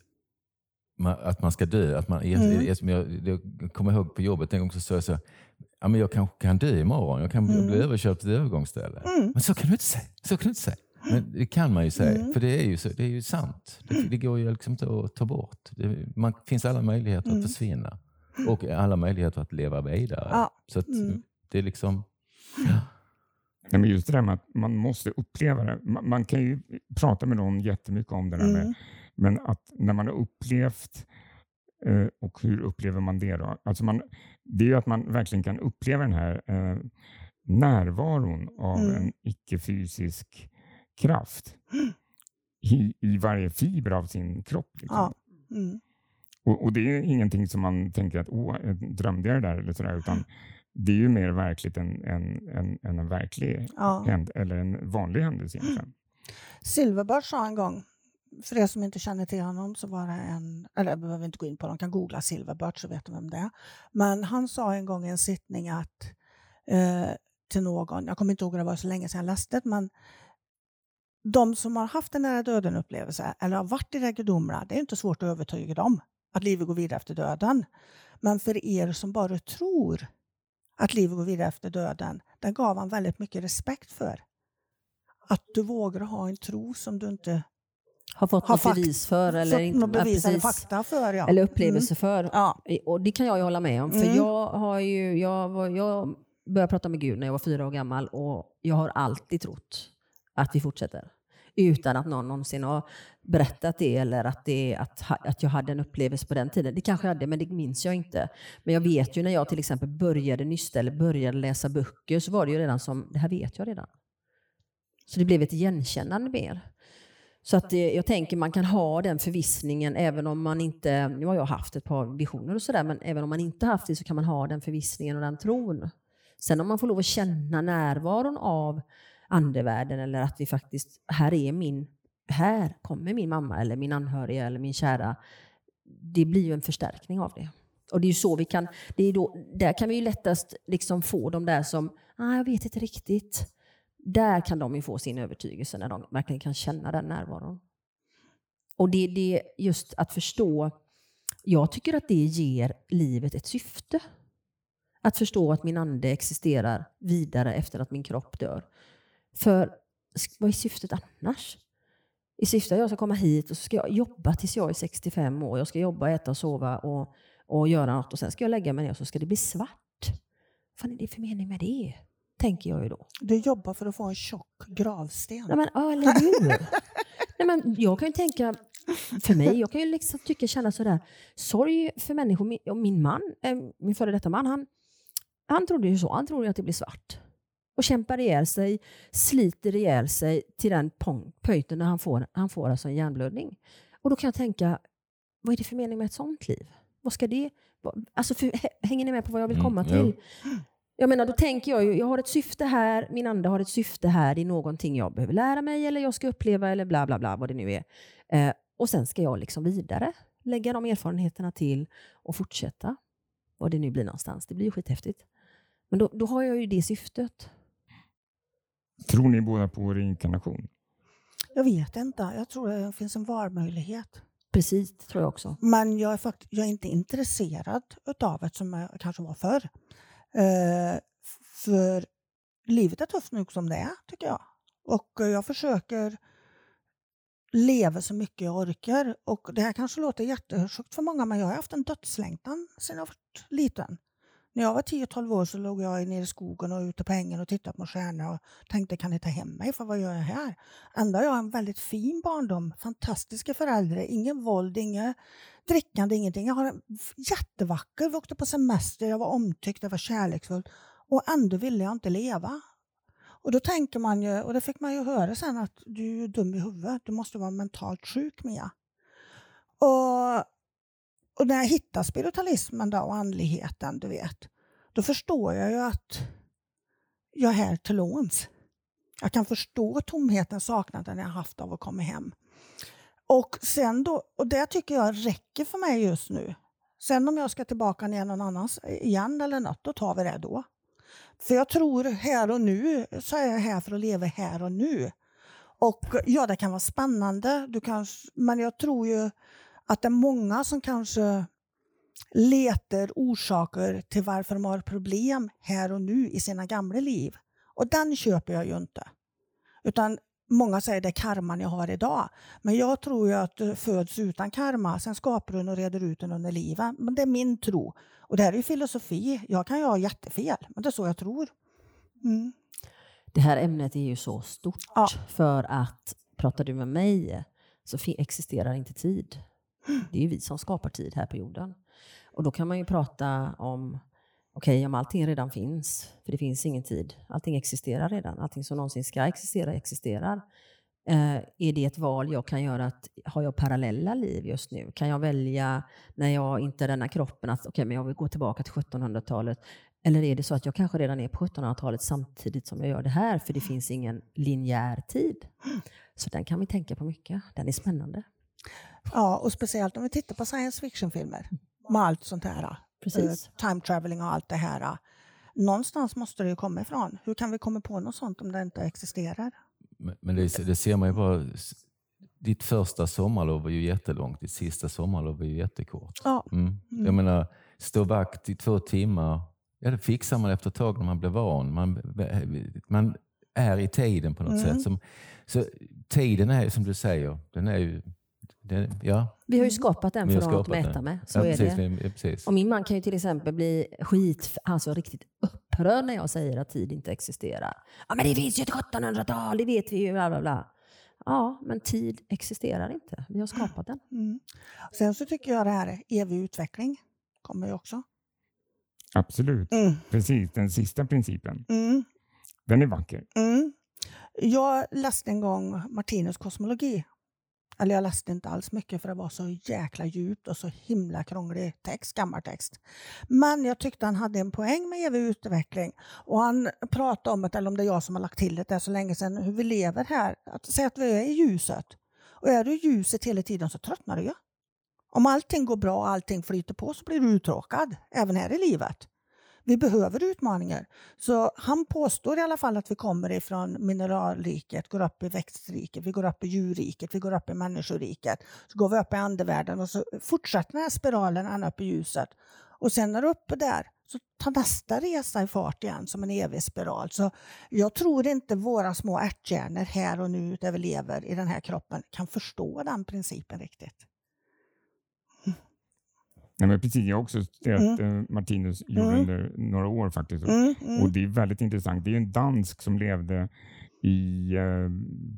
Speaker 3: man, att man ska dö. Att man,
Speaker 4: Mm.
Speaker 3: jag, jag, jag kommer ihåg på jobbet en gång så sa jag så ja, men jag kanske kan dö imorgon. Jag kan
Speaker 4: Mm.
Speaker 3: bli överkörd till ett övergångsställe.
Speaker 4: Mm.
Speaker 3: Men så kan du inte säga. Så kan du inte säga. Men det kan man ju säga,
Speaker 4: Mm.
Speaker 3: för det är ju, så, det är ju sant. Det, det går ju liksom inte att ta bort. Det man, finns alla möjligheter
Speaker 4: Mm.
Speaker 3: att försvinna. Och alla möjligheter att leva vidare.
Speaker 4: Ja.
Speaker 3: Så att,
Speaker 4: Mm.
Speaker 3: det är liksom...
Speaker 1: Nej, men just det där med att man måste uppleva det. Man, man kan ju prata med någon jättemycket om det där med,
Speaker 4: Mm.
Speaker 1: men att när man har upplevt eh, och hur upplever man det då? Alltså man, det är ju att man verkligen kan uppleva den här eh, närvaron av
Speaker 4: Mm.
Speaker 1: en icke-fysisk kraft i, i varje fiber av sin kropp. Liksom.
Speaker 4: Ja. Mm.
Speaker 1: Och, och det är ingenting som man tänker att åh, drömde jag det där? Eller sådär, utan det är ju mer verkligt än, än, än, än en verklig
Speaker 4: Ja.
Speaker 1: händ, eller en vanlig händelse egentligen.
Speaker 4: Silverbird sa en gång, för er som inte känner till honom så var det en, eller jag behöver inte gå in på de kan googla Silverbird så vet de vem det är. Men han sa en gång i en sittning att eh, till någon, jag kommer inte ihåg det var så länge sedan jag läste det, men de som har haft en nära döden upplevelse eller har varit i gudomliga, det är inte svårt att övertyga dem att livet går vidare efter döden. Men för er som bara tror att livet går vidare efter döden, den gav han väldigt mycket respekt för. Att du vågar ha en tro som du inte
Speaker 2: Har fått
Speaker 4: Har
Speaker 2: något bevis för. Eller, inte,
Speaker 4: bevis eller fakta för. Ja.
Speaker 2: eller upplevelse för.
Speaker 4: Mm. Ja.
Speaker 2: Och det kan jag ju hålla med om. För
Speaker 4: Mm.
Speaker 2: jag, har ju, jag, jag började prata med Gud när jag var fyra år gammal och jag har alltid trott att vi fortsätter. Utan att någon någonsin har berättat det eller att, det, att, att jag hade en upplevelse på den tiden. Det kanske jag hade, men det minns jag inte. Men jag vet ju när jag till exempel började nysta eller började läsa böcker så var det ju redan som, det här vet jag redan. Så det blev ett igenkännande mer. Så att det, jag tänker man kan ha den förvissningen även om man inte, nu har jag haft ett par visioner och sådär, men även om man inte haft det så kan man ha den förvissningen och den tron. Sen om man får lov att känna närvaron av andevärlden eller att vi faktiskt, här är min, här kommer min mamma eller min anhöriga eller min kära. Det blir ju en förstärkning av det. Och det är ju så vi kan, det är då, där kan vi ju lättast liksom få de där som, ah, jag vet inte riktigt. Där kan de ju få sin övertygelse när de verkligen kan känna den närvaron. Och det är det just att förstå, jag tycker att det ger livet ett syfte. Att förstå att min ande existerar vidare efter att min kropp dör. För vad är syftet annars? I syfte att jag ska komma hit och så ska jag jobba tills jag är 65 år. Jag ska jobba, äta och sova och, och göra något och sen ska jag lägga mig ner och så ska det bli svart. Vad fan är det för mening med det? Tänker jag ju då.
Speaker 4: Du jobbar för att få en tjock gravsten.
Speaker 2: Nej, men, ja, eller hur? Nej, men jag kan ju tänka, för mig, jag kan ju liksom tycka, känna sådär, sorg för människor. Min, min man, eh, min före detta man, han, han trodde ju så. Han trodde ju att det blir svart. Och kämpar ihjäl sig, sliter ihjäl sig till den punkten när han får, han får alltså en hjärnblödning. Och då kan jag tänka, vad är det för mening med ett sånt liv? Vad ska det... Alltså för, hä- hänger ni med på vad jag vill
Speaker 3: Mm,
Speaker 2: komma till? Jag menar, då tänker jag ju, jag har ett syfte här, min ande har ett syfte här, det är någonting jag behöver lära mig eller jag ska uppleva eller bla bla bla, vad det nu är. Eh, och sen ska jag liksom vidare, lägga de erfarenheterna till och fortsätta. Var det nu blir någonstans. Det blir ju skithäftigt. Men då, då har jag ju det syftet.
Speaker 1: Tror ni båda på reinkarnation?
Speaker 4: Jag vet inte. Jag tror det finns en valmöjlighet.
Speaker 2: Precis, det tror jag också.
Speaker 4: Men jag är, fakt- jag är inte intresserad utav det som jag kanske var förr. Eh, för livet är tufft nog som det är, tycker jag. Och jag försöker leva så mycket jag orkar. Och det här kanske låter jättesjukt för många, men jag har haft en dödslängtan sedan jag var liten. När jag var 10-12 år så låg jag nere i skogen och ute på ängen och tittade på stjärnor och tänkte kan ni ta hem mig för vad gör jag här? Ändå har jag en väldigt fin barndom, fantastiska föräldrar, ingen våld, inget drickande, ingenting. Jag har en jättevacker, vi åkte på semester, jag var omtyckt, jag var kärleksfull och ändå ville jag inte leva. Och då tänker man ju, och det fick man ju höra sen, att du är dum i huvudet, du måste vara mentalt sjuk Mia. Och, och när jag hittar spiritualismen då och andligheten, du vet, då förstår jag ju att jag är här till låns. Jag kan förstå tomheten, saknaden jag haft av att komma hem. Och, sen då, och det tycker jag räcker för mig just nu. Sen om jag ska tillbaka ner någon annans igen eller något, då tar vi det då. För jag tror här och nu så är jag här för att leva här och nu. Och ja, det kan vara spännande, du kanske, men jag tror ju att det är många som kanske letar orsaker till varför de har problem här och nu i sina gamla liv. Och den köper jag ju inte. Utan Många säger det är karman jag har idag. Men jag tror ju att du föds utan karma, sen skapar du och reder ut den under livet. Men det är min tro. Och det här är ju filosofi. Jag kan ju ha jättefel, men det är så jag tror. Mm.
Speaker 2: Det här ämnet är ju så stort ja. för att pratar du med mig så existerar inte tid. Det är ju vi som skapar tid här på jorden. Och då kan man ju prata om okej, okay, om allting redan finns, för det finns ingen tid, allting existerar redan, allting som någonsin ska existera existerar. Eh, är det ett val jag kan göra? Att, har jag parallella liv just nu? Kan jag välja, när jag inte är denna kroppen, att okay, men jag vill gå tillbaka till 1700-talet? Eller är det så att jag kanske redan är på 1700-talet samtidigt som jag gör det här, för det finns ingen linjär tid? Så den kan vi tänka på mycket. Den är spännande.
Speaker 4: Ja, och speciellt om vi tittar på science fiction-filmer med allt sånt här.
Speaker 2: Precis.
Speaker 4: Eh, time traveling och allt det här. Någonstans måste det ju komma ifrån. Hur kan vi komma på något sånt om det inte existerar?
Speaker 3: Men, men det, det, ser man ju bara. Ditt första sommarlov var ju jättelångt, ditt sista sommarlov var ju jättekort.
Speaker 4: Ja.
Speaker 3: Mm. Mm. Jag menar, stå vakt i två timmar, ja, det fixar man efter ett tag när man blir van. Man, man är i tiden på något mm. sätt. Som, så tiden är som du säger, den är ju det, ja.
Speaker 2: Vi har ju skapat den för att mäta med. Så ja, är precis, det.
Speaker 3: Precis.
Speaker 2: Och min man kan ju till exempel bli skit, alltså riktigt upprörd när jag säger att tid inte existerar. Ja, men det finns ju ett 1700-tal, det vet vi ju. Bla, bla, bla. Ja, men tid existerar inte. Vi har skapat den.
Speaker 4: Mm. Sen så tycker jag det här evig utveckling kommer ju också.
Speaker 1: Absolut. Mm. Precis, den sista principen.
Speaker 4: Mm.
Speaker 1: Den är vacker.
Speaker 4: Mm. Jag läste en gång Martinus kosmologi eller jag läste inte alls mycket för det var så jäkla djupt och så himla krånglig text, gammal text. Men jag tyckte han hade en poäng med evig utveckling. Och han pratade om, det, eller om det är jag som har lagt till det, det är så länge sedan, hur vi lever här. Att säga att vi är i ljuset. Och är du i ljuset hela tiden så tröttnar du ju. Om allting går bra och allting flyter på så blir du uttråkad, även här i livet. Vi behöver utmaningar. Så han påstår i alla fall att vi kommer ifrån mineralriket, går upp i växtriket, vi går upp i djurriket, vi går upp i människoriket. Så går vi upp i andevärlden och så fortsätter den här spiralen ända upp i ljuset. Och sen när du är uppe där så tar nästa resa i fart igen som en evig spiral. Så jag tror inte våra små ärthjärnor här och nu där vi lever i den här kroppen kan förstå den principen riktigt.
Speaker 1: Nej, men precis, jag har också studerat mm. Eh, Martinus gjorde mm. under några år faktiskt. Mm, mm. Och Det är väldigt intressant. Det är en dansk som levde i eh,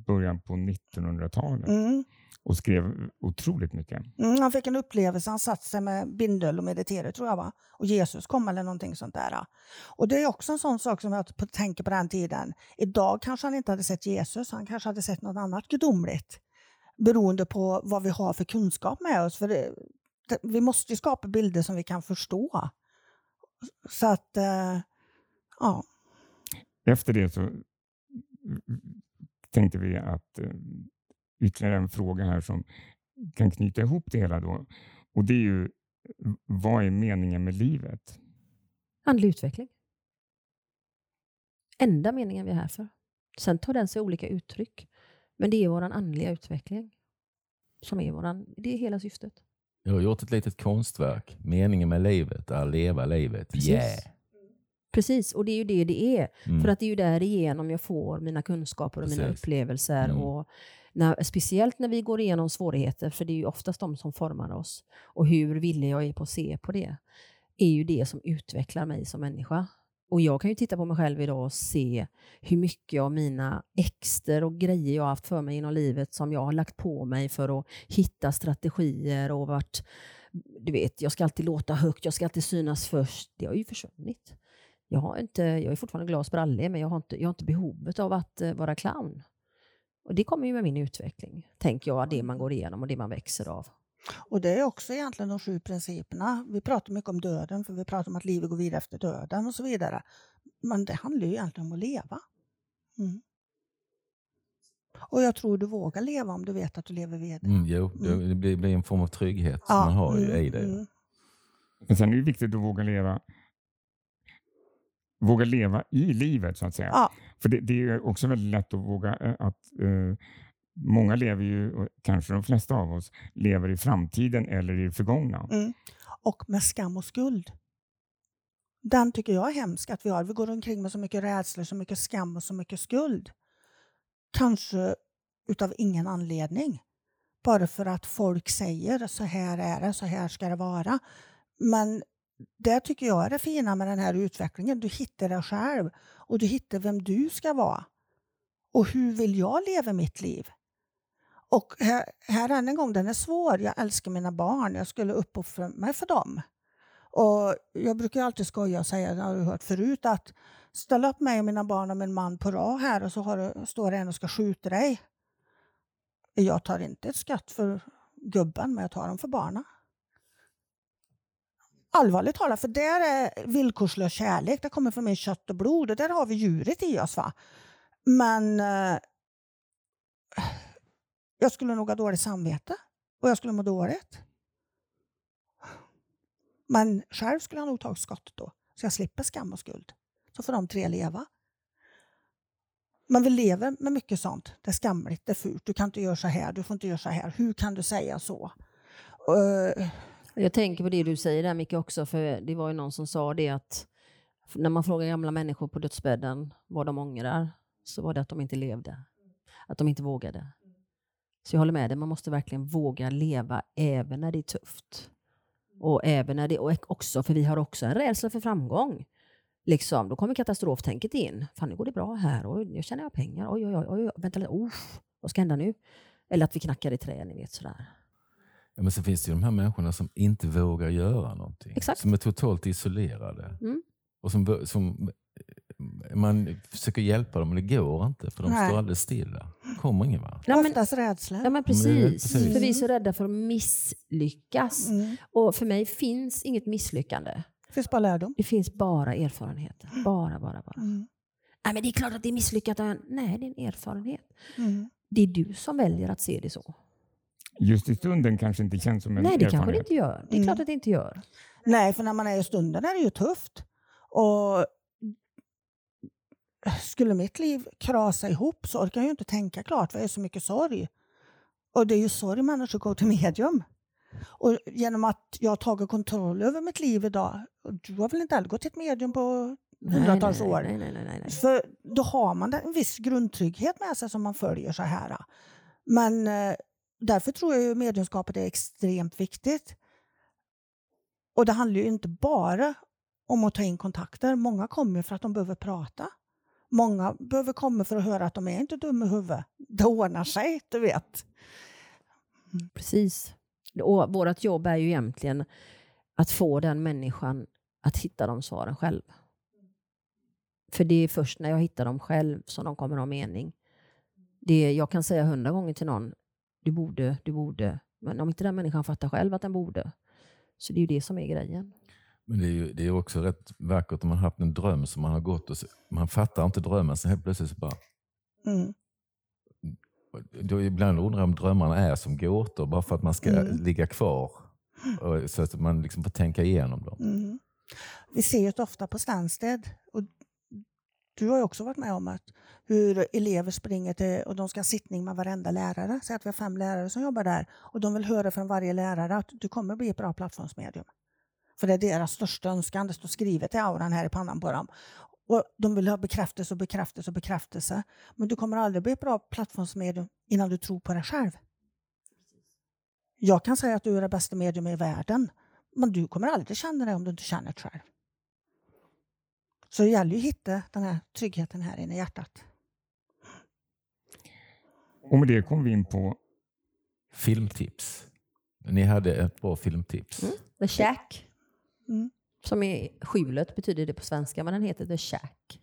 Speaker 1: början på 1900-talet
Speaker 4: mm.
Speaker 1: och skrev otroligt mycket.
Speaker 4: Mm, han fick en upplevelse. Han satte sig med bindel och mediterade tror jag. Va? Och Jesus kom eller någonting sånt där. Och Det är också en sån sak som jag tänker på den tiden. Idag kanske han inte hade sett Jesus. Han kanske hade sett något annat gudomligt beroende på vad vi har för kunskap med oss. För det, vi måste skapa bilder som vi kan förstå. Så att, eh, ja.
Speaker 1: Efter det så tänkte vi att eh, ytterligare en fråga här som kan knyta ihop det hela då. Och det är ju, vad är meningen med livet?
Speaker 2: Andlig utveckling. Enda meningen vi är här för. Sen tar den sig olika uttryck. Men det är vår andliga utveckling som är våran, det är hela syftet.
Speaker 3: Jag har gjort ett litet konstverk. Meningen med livet är att leva livet.
Speaker 2: Precis.
Speaker 3: Yeah!
Speaker 2: Precis, och det är ju det det är.
Speaker 3: Mm.
Speaker 2: För att det är ju därigenom jag får mina kunskaper och mina
Speaker 3: Precis.
Speaker 2: upplevelser.
Speaker 3: Mm.
Speaker 2: Och när, speciellt när vi går igenom svårigheter, för det är ju oftast de som formar oss. Och hur villig jag är på att se på det, är ju det som utvecklar mig som människa. Och jag kan ju titta på mig själv idag och se hur mycket av mina exter och grejer jag har haft för mig genom livet som jag har lagt på mig för att hitta strategier och varit, du vet, jag ska alltid låta högt, jag ska alltid synas först. Det har ju försvunnit. Jag, har inte, jag är fortfarande glad och sprallig, men jag har, inte, jag har inte behovet av att eh, vara clown. Och det kommer ju med min utveckling, tänker jag, det man går igenom och det man växer av.
Speaker 4: Och det är också egentligen de sju principerna. Vi pratar mycket om döden, för vi pratar om att livet går vidare efter döden och så vidare. Men det handlar ju egentligen om att leva. Mm. Och jag tror du vågar leva om du vet att du lever vidare.
Speaker 3: Mm, jo, det,
Speaker 4: Mm.
Speaker 3: det blir, blir en form av trygghet som man har
Speaker 4: mm,
Speaker 3: i det.
Speaker 4: mm.
Speaker 1: Men sen är det viktigt att våga leva våga leva i livet så att säga.
Speaker 4: Ja.
Speaker 1: För det, det är också väldigt lätt att våga eh, att eh, många lever ju, och kanske de flesta av oss, lever i framtiden eller i det förgångna.
Speaker 4: Mm. Och med skam och skuld. Den tycker jag är hemsk att vi har. Vi går omkring med så mycket rädsla, så mycket skam och så mycket skuld. Kanske utav ingen anledning. Bara för att folk säger så här är det, så här ska det vara. Men det tycker jag är det fina med den här utvecklingen. Du hittar dig själv och du hittar vem du ska vara. Och hur vill jag leva mitt liv? Och här, här än en gång, den är svår. Jag älskar mina barn. Jag skulle uppoffra mig för dem. Och jag brukar alltid skoja och säga, det har du hört förut, att ställa upp mig och mina barn och min man på rad här och så har du, står det en och ska skjuta dig. Jag tar inte ett skatt för gubben, men jag tar dem för barnen. Allvarligt talat, för där är villkorslös kärlek. Det kommer från min kött och blod och där har vi djuret i oss. Va? Men eh, jag skulle nog ha dåligt samvete och jag skulle må dåligt. Men själv skulle jag nog tagit skott då, så jag slipper skam och skuld. Så får de tre leva. Men vi lever med mycket sånt. Det är skamligt, det är fult, du kan inte göra så här, du får inte göra så här. Hur kan du säga så? Uh,
Speaker 2: Jag tänker på det du säger där Micke också, för det var ju någon som sa det att när man frågar gamla människor på dödsbädden vad de ångrar, så var det att de inte levde. Att de inte vågade. Så jag håller med dig, man måste verkligen våga leva även när det är tufft. Och även när det, och också, för vi har också en rädsla för framgång. Liksom, då kommer katastroftänket in. Fan, nu går det bra här. Och nu tjänar jag pengar. Oj, oj, oj. oj vänta lite. Oh, vad ska hända nu? Eller att vi knackar i trä, ni vet sådär.
Speaker 3: Ja, men så finns det ju de här människorna som inte vågar göra någonting.
Speaker 2: Exakt.
Speaker 3: Som är totalt isolerade.
Speaker 2: Mm.
Speaker 3: Och som, som, man försöker hjälpa dem, men det går inte. För de
Speaker 4: Nej.
Speaker 3: står alldeles stilla. kommer ingen vart.
Speaker 2: Ja, men,
Speaker 4: oftast rädsla.
Speaker 2: ja, men precis.
Speaker 3: precis.
Speaker 2: För vi är så rädda för att misslyckas.
Speaker 4: Mm.
Speaker 2: Och för mig finns inget misslyckande.
Speaker 4: Det finns bara lärdom.
Speaker 2: Det finns bara erfarenheter. Bara, bara, bara.
Speaker 4: Mm.
Speaker 2: Nej, men det är klart att det är misslyckat. Nej, det är en erfarenhet.
Speaker 4: Mm.
Speaker 2: Det är du som väljer att se det så.
Speaker 1: Just i stunden kanske inte känns som en
Speaker 2: Nej, det kanske det
Speaker 1: erfarenhet.
Speaker 2: inte gör. Det är
Speaker 4: Mm.
Speaker 2: klart att det inte gör.
Speaker 4: Nej, för när man är i stunden är det ju tufft. Och skulle mitt liv krasa ihop så orkar jag inte tänka klart för det är så mycket sorg. Och det är ju sorg människor går till medium. Och genom att jag har tagit kontroll över mitt liv idag, du har väl inte heller gått till ett medium på hundratals år?
Speaker 2: Nej, nej, nej, nej, nej.
Speaker 4: För då har man en viss grundtrygghet med sig som man följer så här. Men eh, därför tror jag ju mediumskapet är extremt viktigt. Och det handlar ju inte bara om att ta in kontakter. Många kommer för att de behöver prata. Många behöver komma för att höra att de är inte dumma i huvudet. Det ordnar sig, du vet. Mm.
Speaker 2: Precis. Och vårt jobb är ju egentligen att få den människan att hitta de svaren själv. För det är först när jag hittar dem själv som de kommer ha mening. Det är, jag kan säga hundra gånger till någon, du borde, du borde. Men om inte den människan fattar själv att den borde. Så det är ju det som är grejen.
Speaker 3: Men det är, ju, det är också rätt vackert om man har haft en dröm som man har gått och så, man fattar inte drömmen. Så helt plötsligt så bara...
Speaker 4: Mm.
Speaker 3: Då ibland undrar jag om drömmarna är som gåtor bara för att man ska
Speaker 4: Mm.
Speaker 3: ligga kvar. Och, så att man liksom får tänka igenom dem.
Speaker 4: Mm. Vi ser ju det ofta på Stansted. Och du har ju också varit med om att hur elever springer till och de ska ha sittning med varenda lärare. Säg att vi har fem lärare som jobbar där och de vill höra från varje lärare att du kommer bli ett bra plattformsmedium. För det är deras största önskan. Det står skrivet i auran här i pannan på dem. Och de vill ha bekräftelse och bekräftelse och bekräftelse. Men du kommer aldrig bli ett bra plattformsmedium innan du tror på dig själv. Jag kan säga att du är det bästa medium i världen. Men du kommer aldrig känna det om du inte känner det själv. Så det gäller ju att hitta den här tryggheten här inne i hjärtat.
Speaker 1: Och med det kom vi in på
Speaker 3: Filmtips. Ni hade ett bra filmtips.
Speaker 2: Mm. The Shack.
Speaker 4: Mm.
Speaker 2: Som är skjulet betyder det på svenska, men den heter The Shack.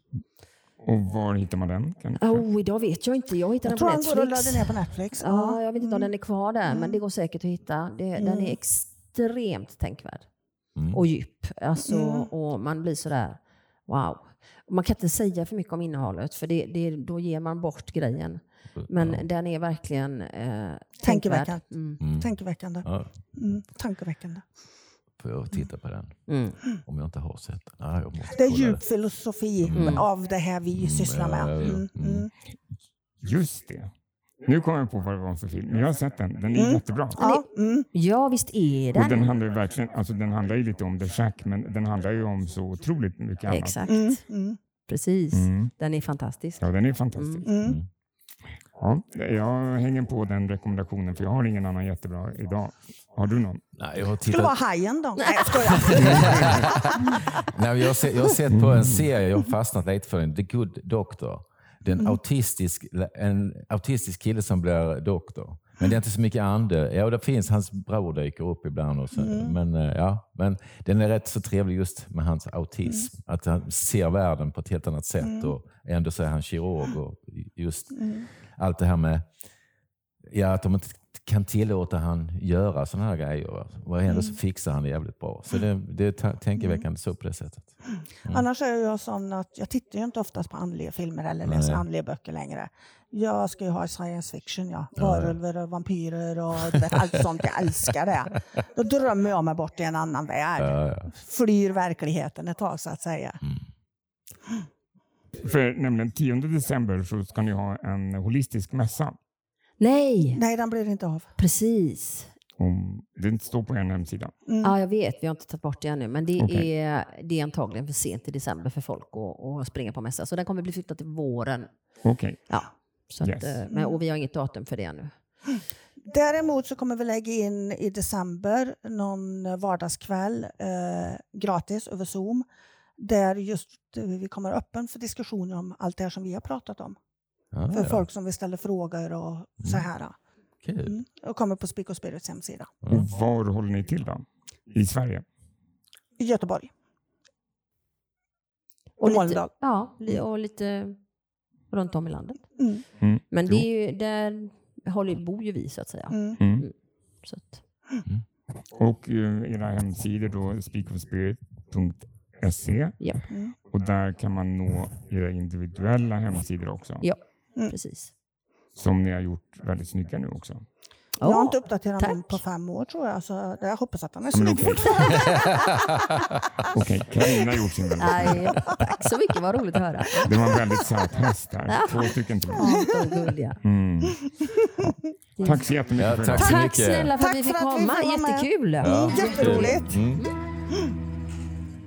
Speaker 1: och var hittar man den?
Speaker 2: Oh, idag vet jag inte. Jag hittade
Speaker 4: Jag
Speaker 2: den på
Speaker 4: tror han går och
Speaker 2: Netflix.
Speaker 4: ner på Netflix.
Speaker 2: Ja, jag vet inte om
Speaker 4: Mm.
Speaker 2: den är kvar där, men
Speaker 4: Mm.
Speaker 2: det går säkert att hitta. Det, Den
Speaker 4: Mm.
Speaker 2: är extremt tänkvärd
Speaker 3: Mm.
Speaker 2: och djup. Alltså,
Speaker 4: Mm.
Speaker 2: Och man blir sådär, wow. Man kan inte säga för mycket om innehållet, för det, det, då ger man bort grejen. Men
Speaker 3: Ja.
Speaker 2: den är verkligen eh. Mm.
Speaker 3: Mm.
Speaker 4: Tankeväckande.
Speaker 3: Ja,
Speaker 4: Mm. Tankeväckande.
Speaker 3: Får jag titta på den
Speaker 2: Mm.
Speaker 3: om jag inte har sett den. Måste
Speaker 4: Det är djup filosofi
Speaker 2: Mm.
Speaker 4: av det här vi sysslar med.
Speaker 3: ja.
Speaker 4: Mm. Mm.
Speaker 1: Just det. Nu kommer jag på vad det var för film. Jag har sett den. Den är
Speaker 4: Mm.
Speaker 1: jättebra.
Speaker 4: Ja, mm.
Speaker 2: Ja, visst är
Speaker 1: Och
Speaker 2: den.
Speaker 1: den handlar ju verkligen, alltså den handlar ju lite om The Shack, men den handlar ju om så otroligt mycket annat.
Speaker 2: Exakt.
Speaker 4: Mm. Mm.
Speaker 2: Precis.
Speaker 1: Mm.
Speaker 2: Den är fantastisk.
Speaker 1: Ja, den är fantastisk.
Speaker 4: Mm.
Speaker 3: Mm.
Speaker 1: Ja, jag hänger på den rekommendationen för jag har ingen annan jättebra idag. Har du någon?
Speaker 3: Nej, jag har
Speaker 4: Skulle vara
Speaker 3: tittat...
Speaker 4: hajen då? Nej, jag skojar.
Speaker 3: Nej, jag, har sett, jag har sett på en serie, jag har fastnat lite för den, The Good Doctor. Det är en, autistisk, en autistisk kille som blir doktor. Men det är inte så mycket ande. Ja, det finns, hans bror dyker upp ibland. Och så, men, eh, ja, men den är rätt så trevlig just med hans autism. Att han ser världen på ett helt annat sätt. Och ändå så är han kirurg. Och just allt det här med ja, att de inte kan tillåta han göra sådana här grejer. Och ändå så fixar han det jävligt bra. Så det, det är ta- tänkeväckande så på det sättet.
Speaker 4: Annars är jag sån att jag tittar ju inte oftast på andliga filmer eller läser
Speaker 3: Nej.
Speaker 4: andliga böcker längre. Jag ska ju ha science fiction, ja. Varulvar och vampyrer och vet, allt sånt. Jag älskar det. Då drömmer jag mig bort i en annan värld.
Speaker 3: Ja, ja.
Speaker 4: Flyr verkligheten ett tag så att säga.
Speaker 1: För nämligen 10 december så ska ni ha en holistisk mässa.
Speaker 2: Nej,
Speaker 4: Nej, den blir inte av.
Speaker 2: precis.
Speaker 1: Om, det står på er hemsida.
Speaker 4: Mm.
Speaker 2: Ja, jag vet. Vi har inte tagit bort det ännu. Men det,
Speaker 1: Okej.
Speaker 2: är, det är antagligen för sent i december för folk att, att springa på mässa. Så den kommer bli flyttad till våren.
Speaker 1: Okej.
Speaker 2: Ja. Så
Speaker 1: Yes.
Speaker 2: att, eh, men, och vi har inget datum för det ännu.
Speaker 4: Däremot så kommer vi lägga in i december någon vardagskväll eh, gratis över Zoom. Där just eh, vi kommer öppen för diskussioner om allt det här som vi har pratat om.
Speaker 3: Ja,
Speaker 4: För
Speaker 3: ja.
Speaker 4: folk som vill ställa frågor och så här.
Speaker 3: Kul.
Speaker 4: Mm. Och kommer på Speak och Spirits hemsida.
Speaker 1: Och var håller ni till då? I Sverige?
Speaker 4: I Göteborg.
Speaker 2: Och lite,
Speaker 4: Mölndal.
Speaker 2: ja, li- och lite runt om i landet.
Speaker 4: Mm.
Speaker 2: Men
Speaker 1: Jo.
Speaker 2: det är ju, där håller, bor ju vi så att säga.
Speaker 4: Mm.
Speaker 1: Mm.
Speaker 2: Så att,
Speaker 1: Och eh, era hemsidor då, speakofspirit.se
Speaker 2: ja,
Speaker 1: och där kan man nå era individuella hemsidor också.
Speaker 2: ja
Speaker 4: Mm.
Speaker 2: precis.
Speaker 1: Som ni har gjort väldigt snygga nu också.
Speaker 4: Jag har inte uppdaterat
Speaker 2: tack.
Speaker 4: den på fem år tror jag. Så jag hoppas att den är
Speaker 1: Ja,
Speaker 4: snygg
Speaker 1: okej.
Speaker 4: fortfarande.
Speaker 1: Okej, Carina har gjort sin väldigt
Speaker 2: Nej, tack så mycket, vad roligt att höra.
Speaker 1: Det var en väldigt söt häst här. Två stycken till.
Speaker 2: Ja.
Speaker 1: Mm. Tack så jättemycket
Speaker 3: Ja, tack
Speaker 2: Tack
Speaker 3: mycket.
Speaker 2: snälla för att
Speaker 4: Tack
Speaker 2: vi fick komma, jättekul.
Speaker 3: Ja,
Speaker 4: Jätteroligt.
Speaker 3: Mm.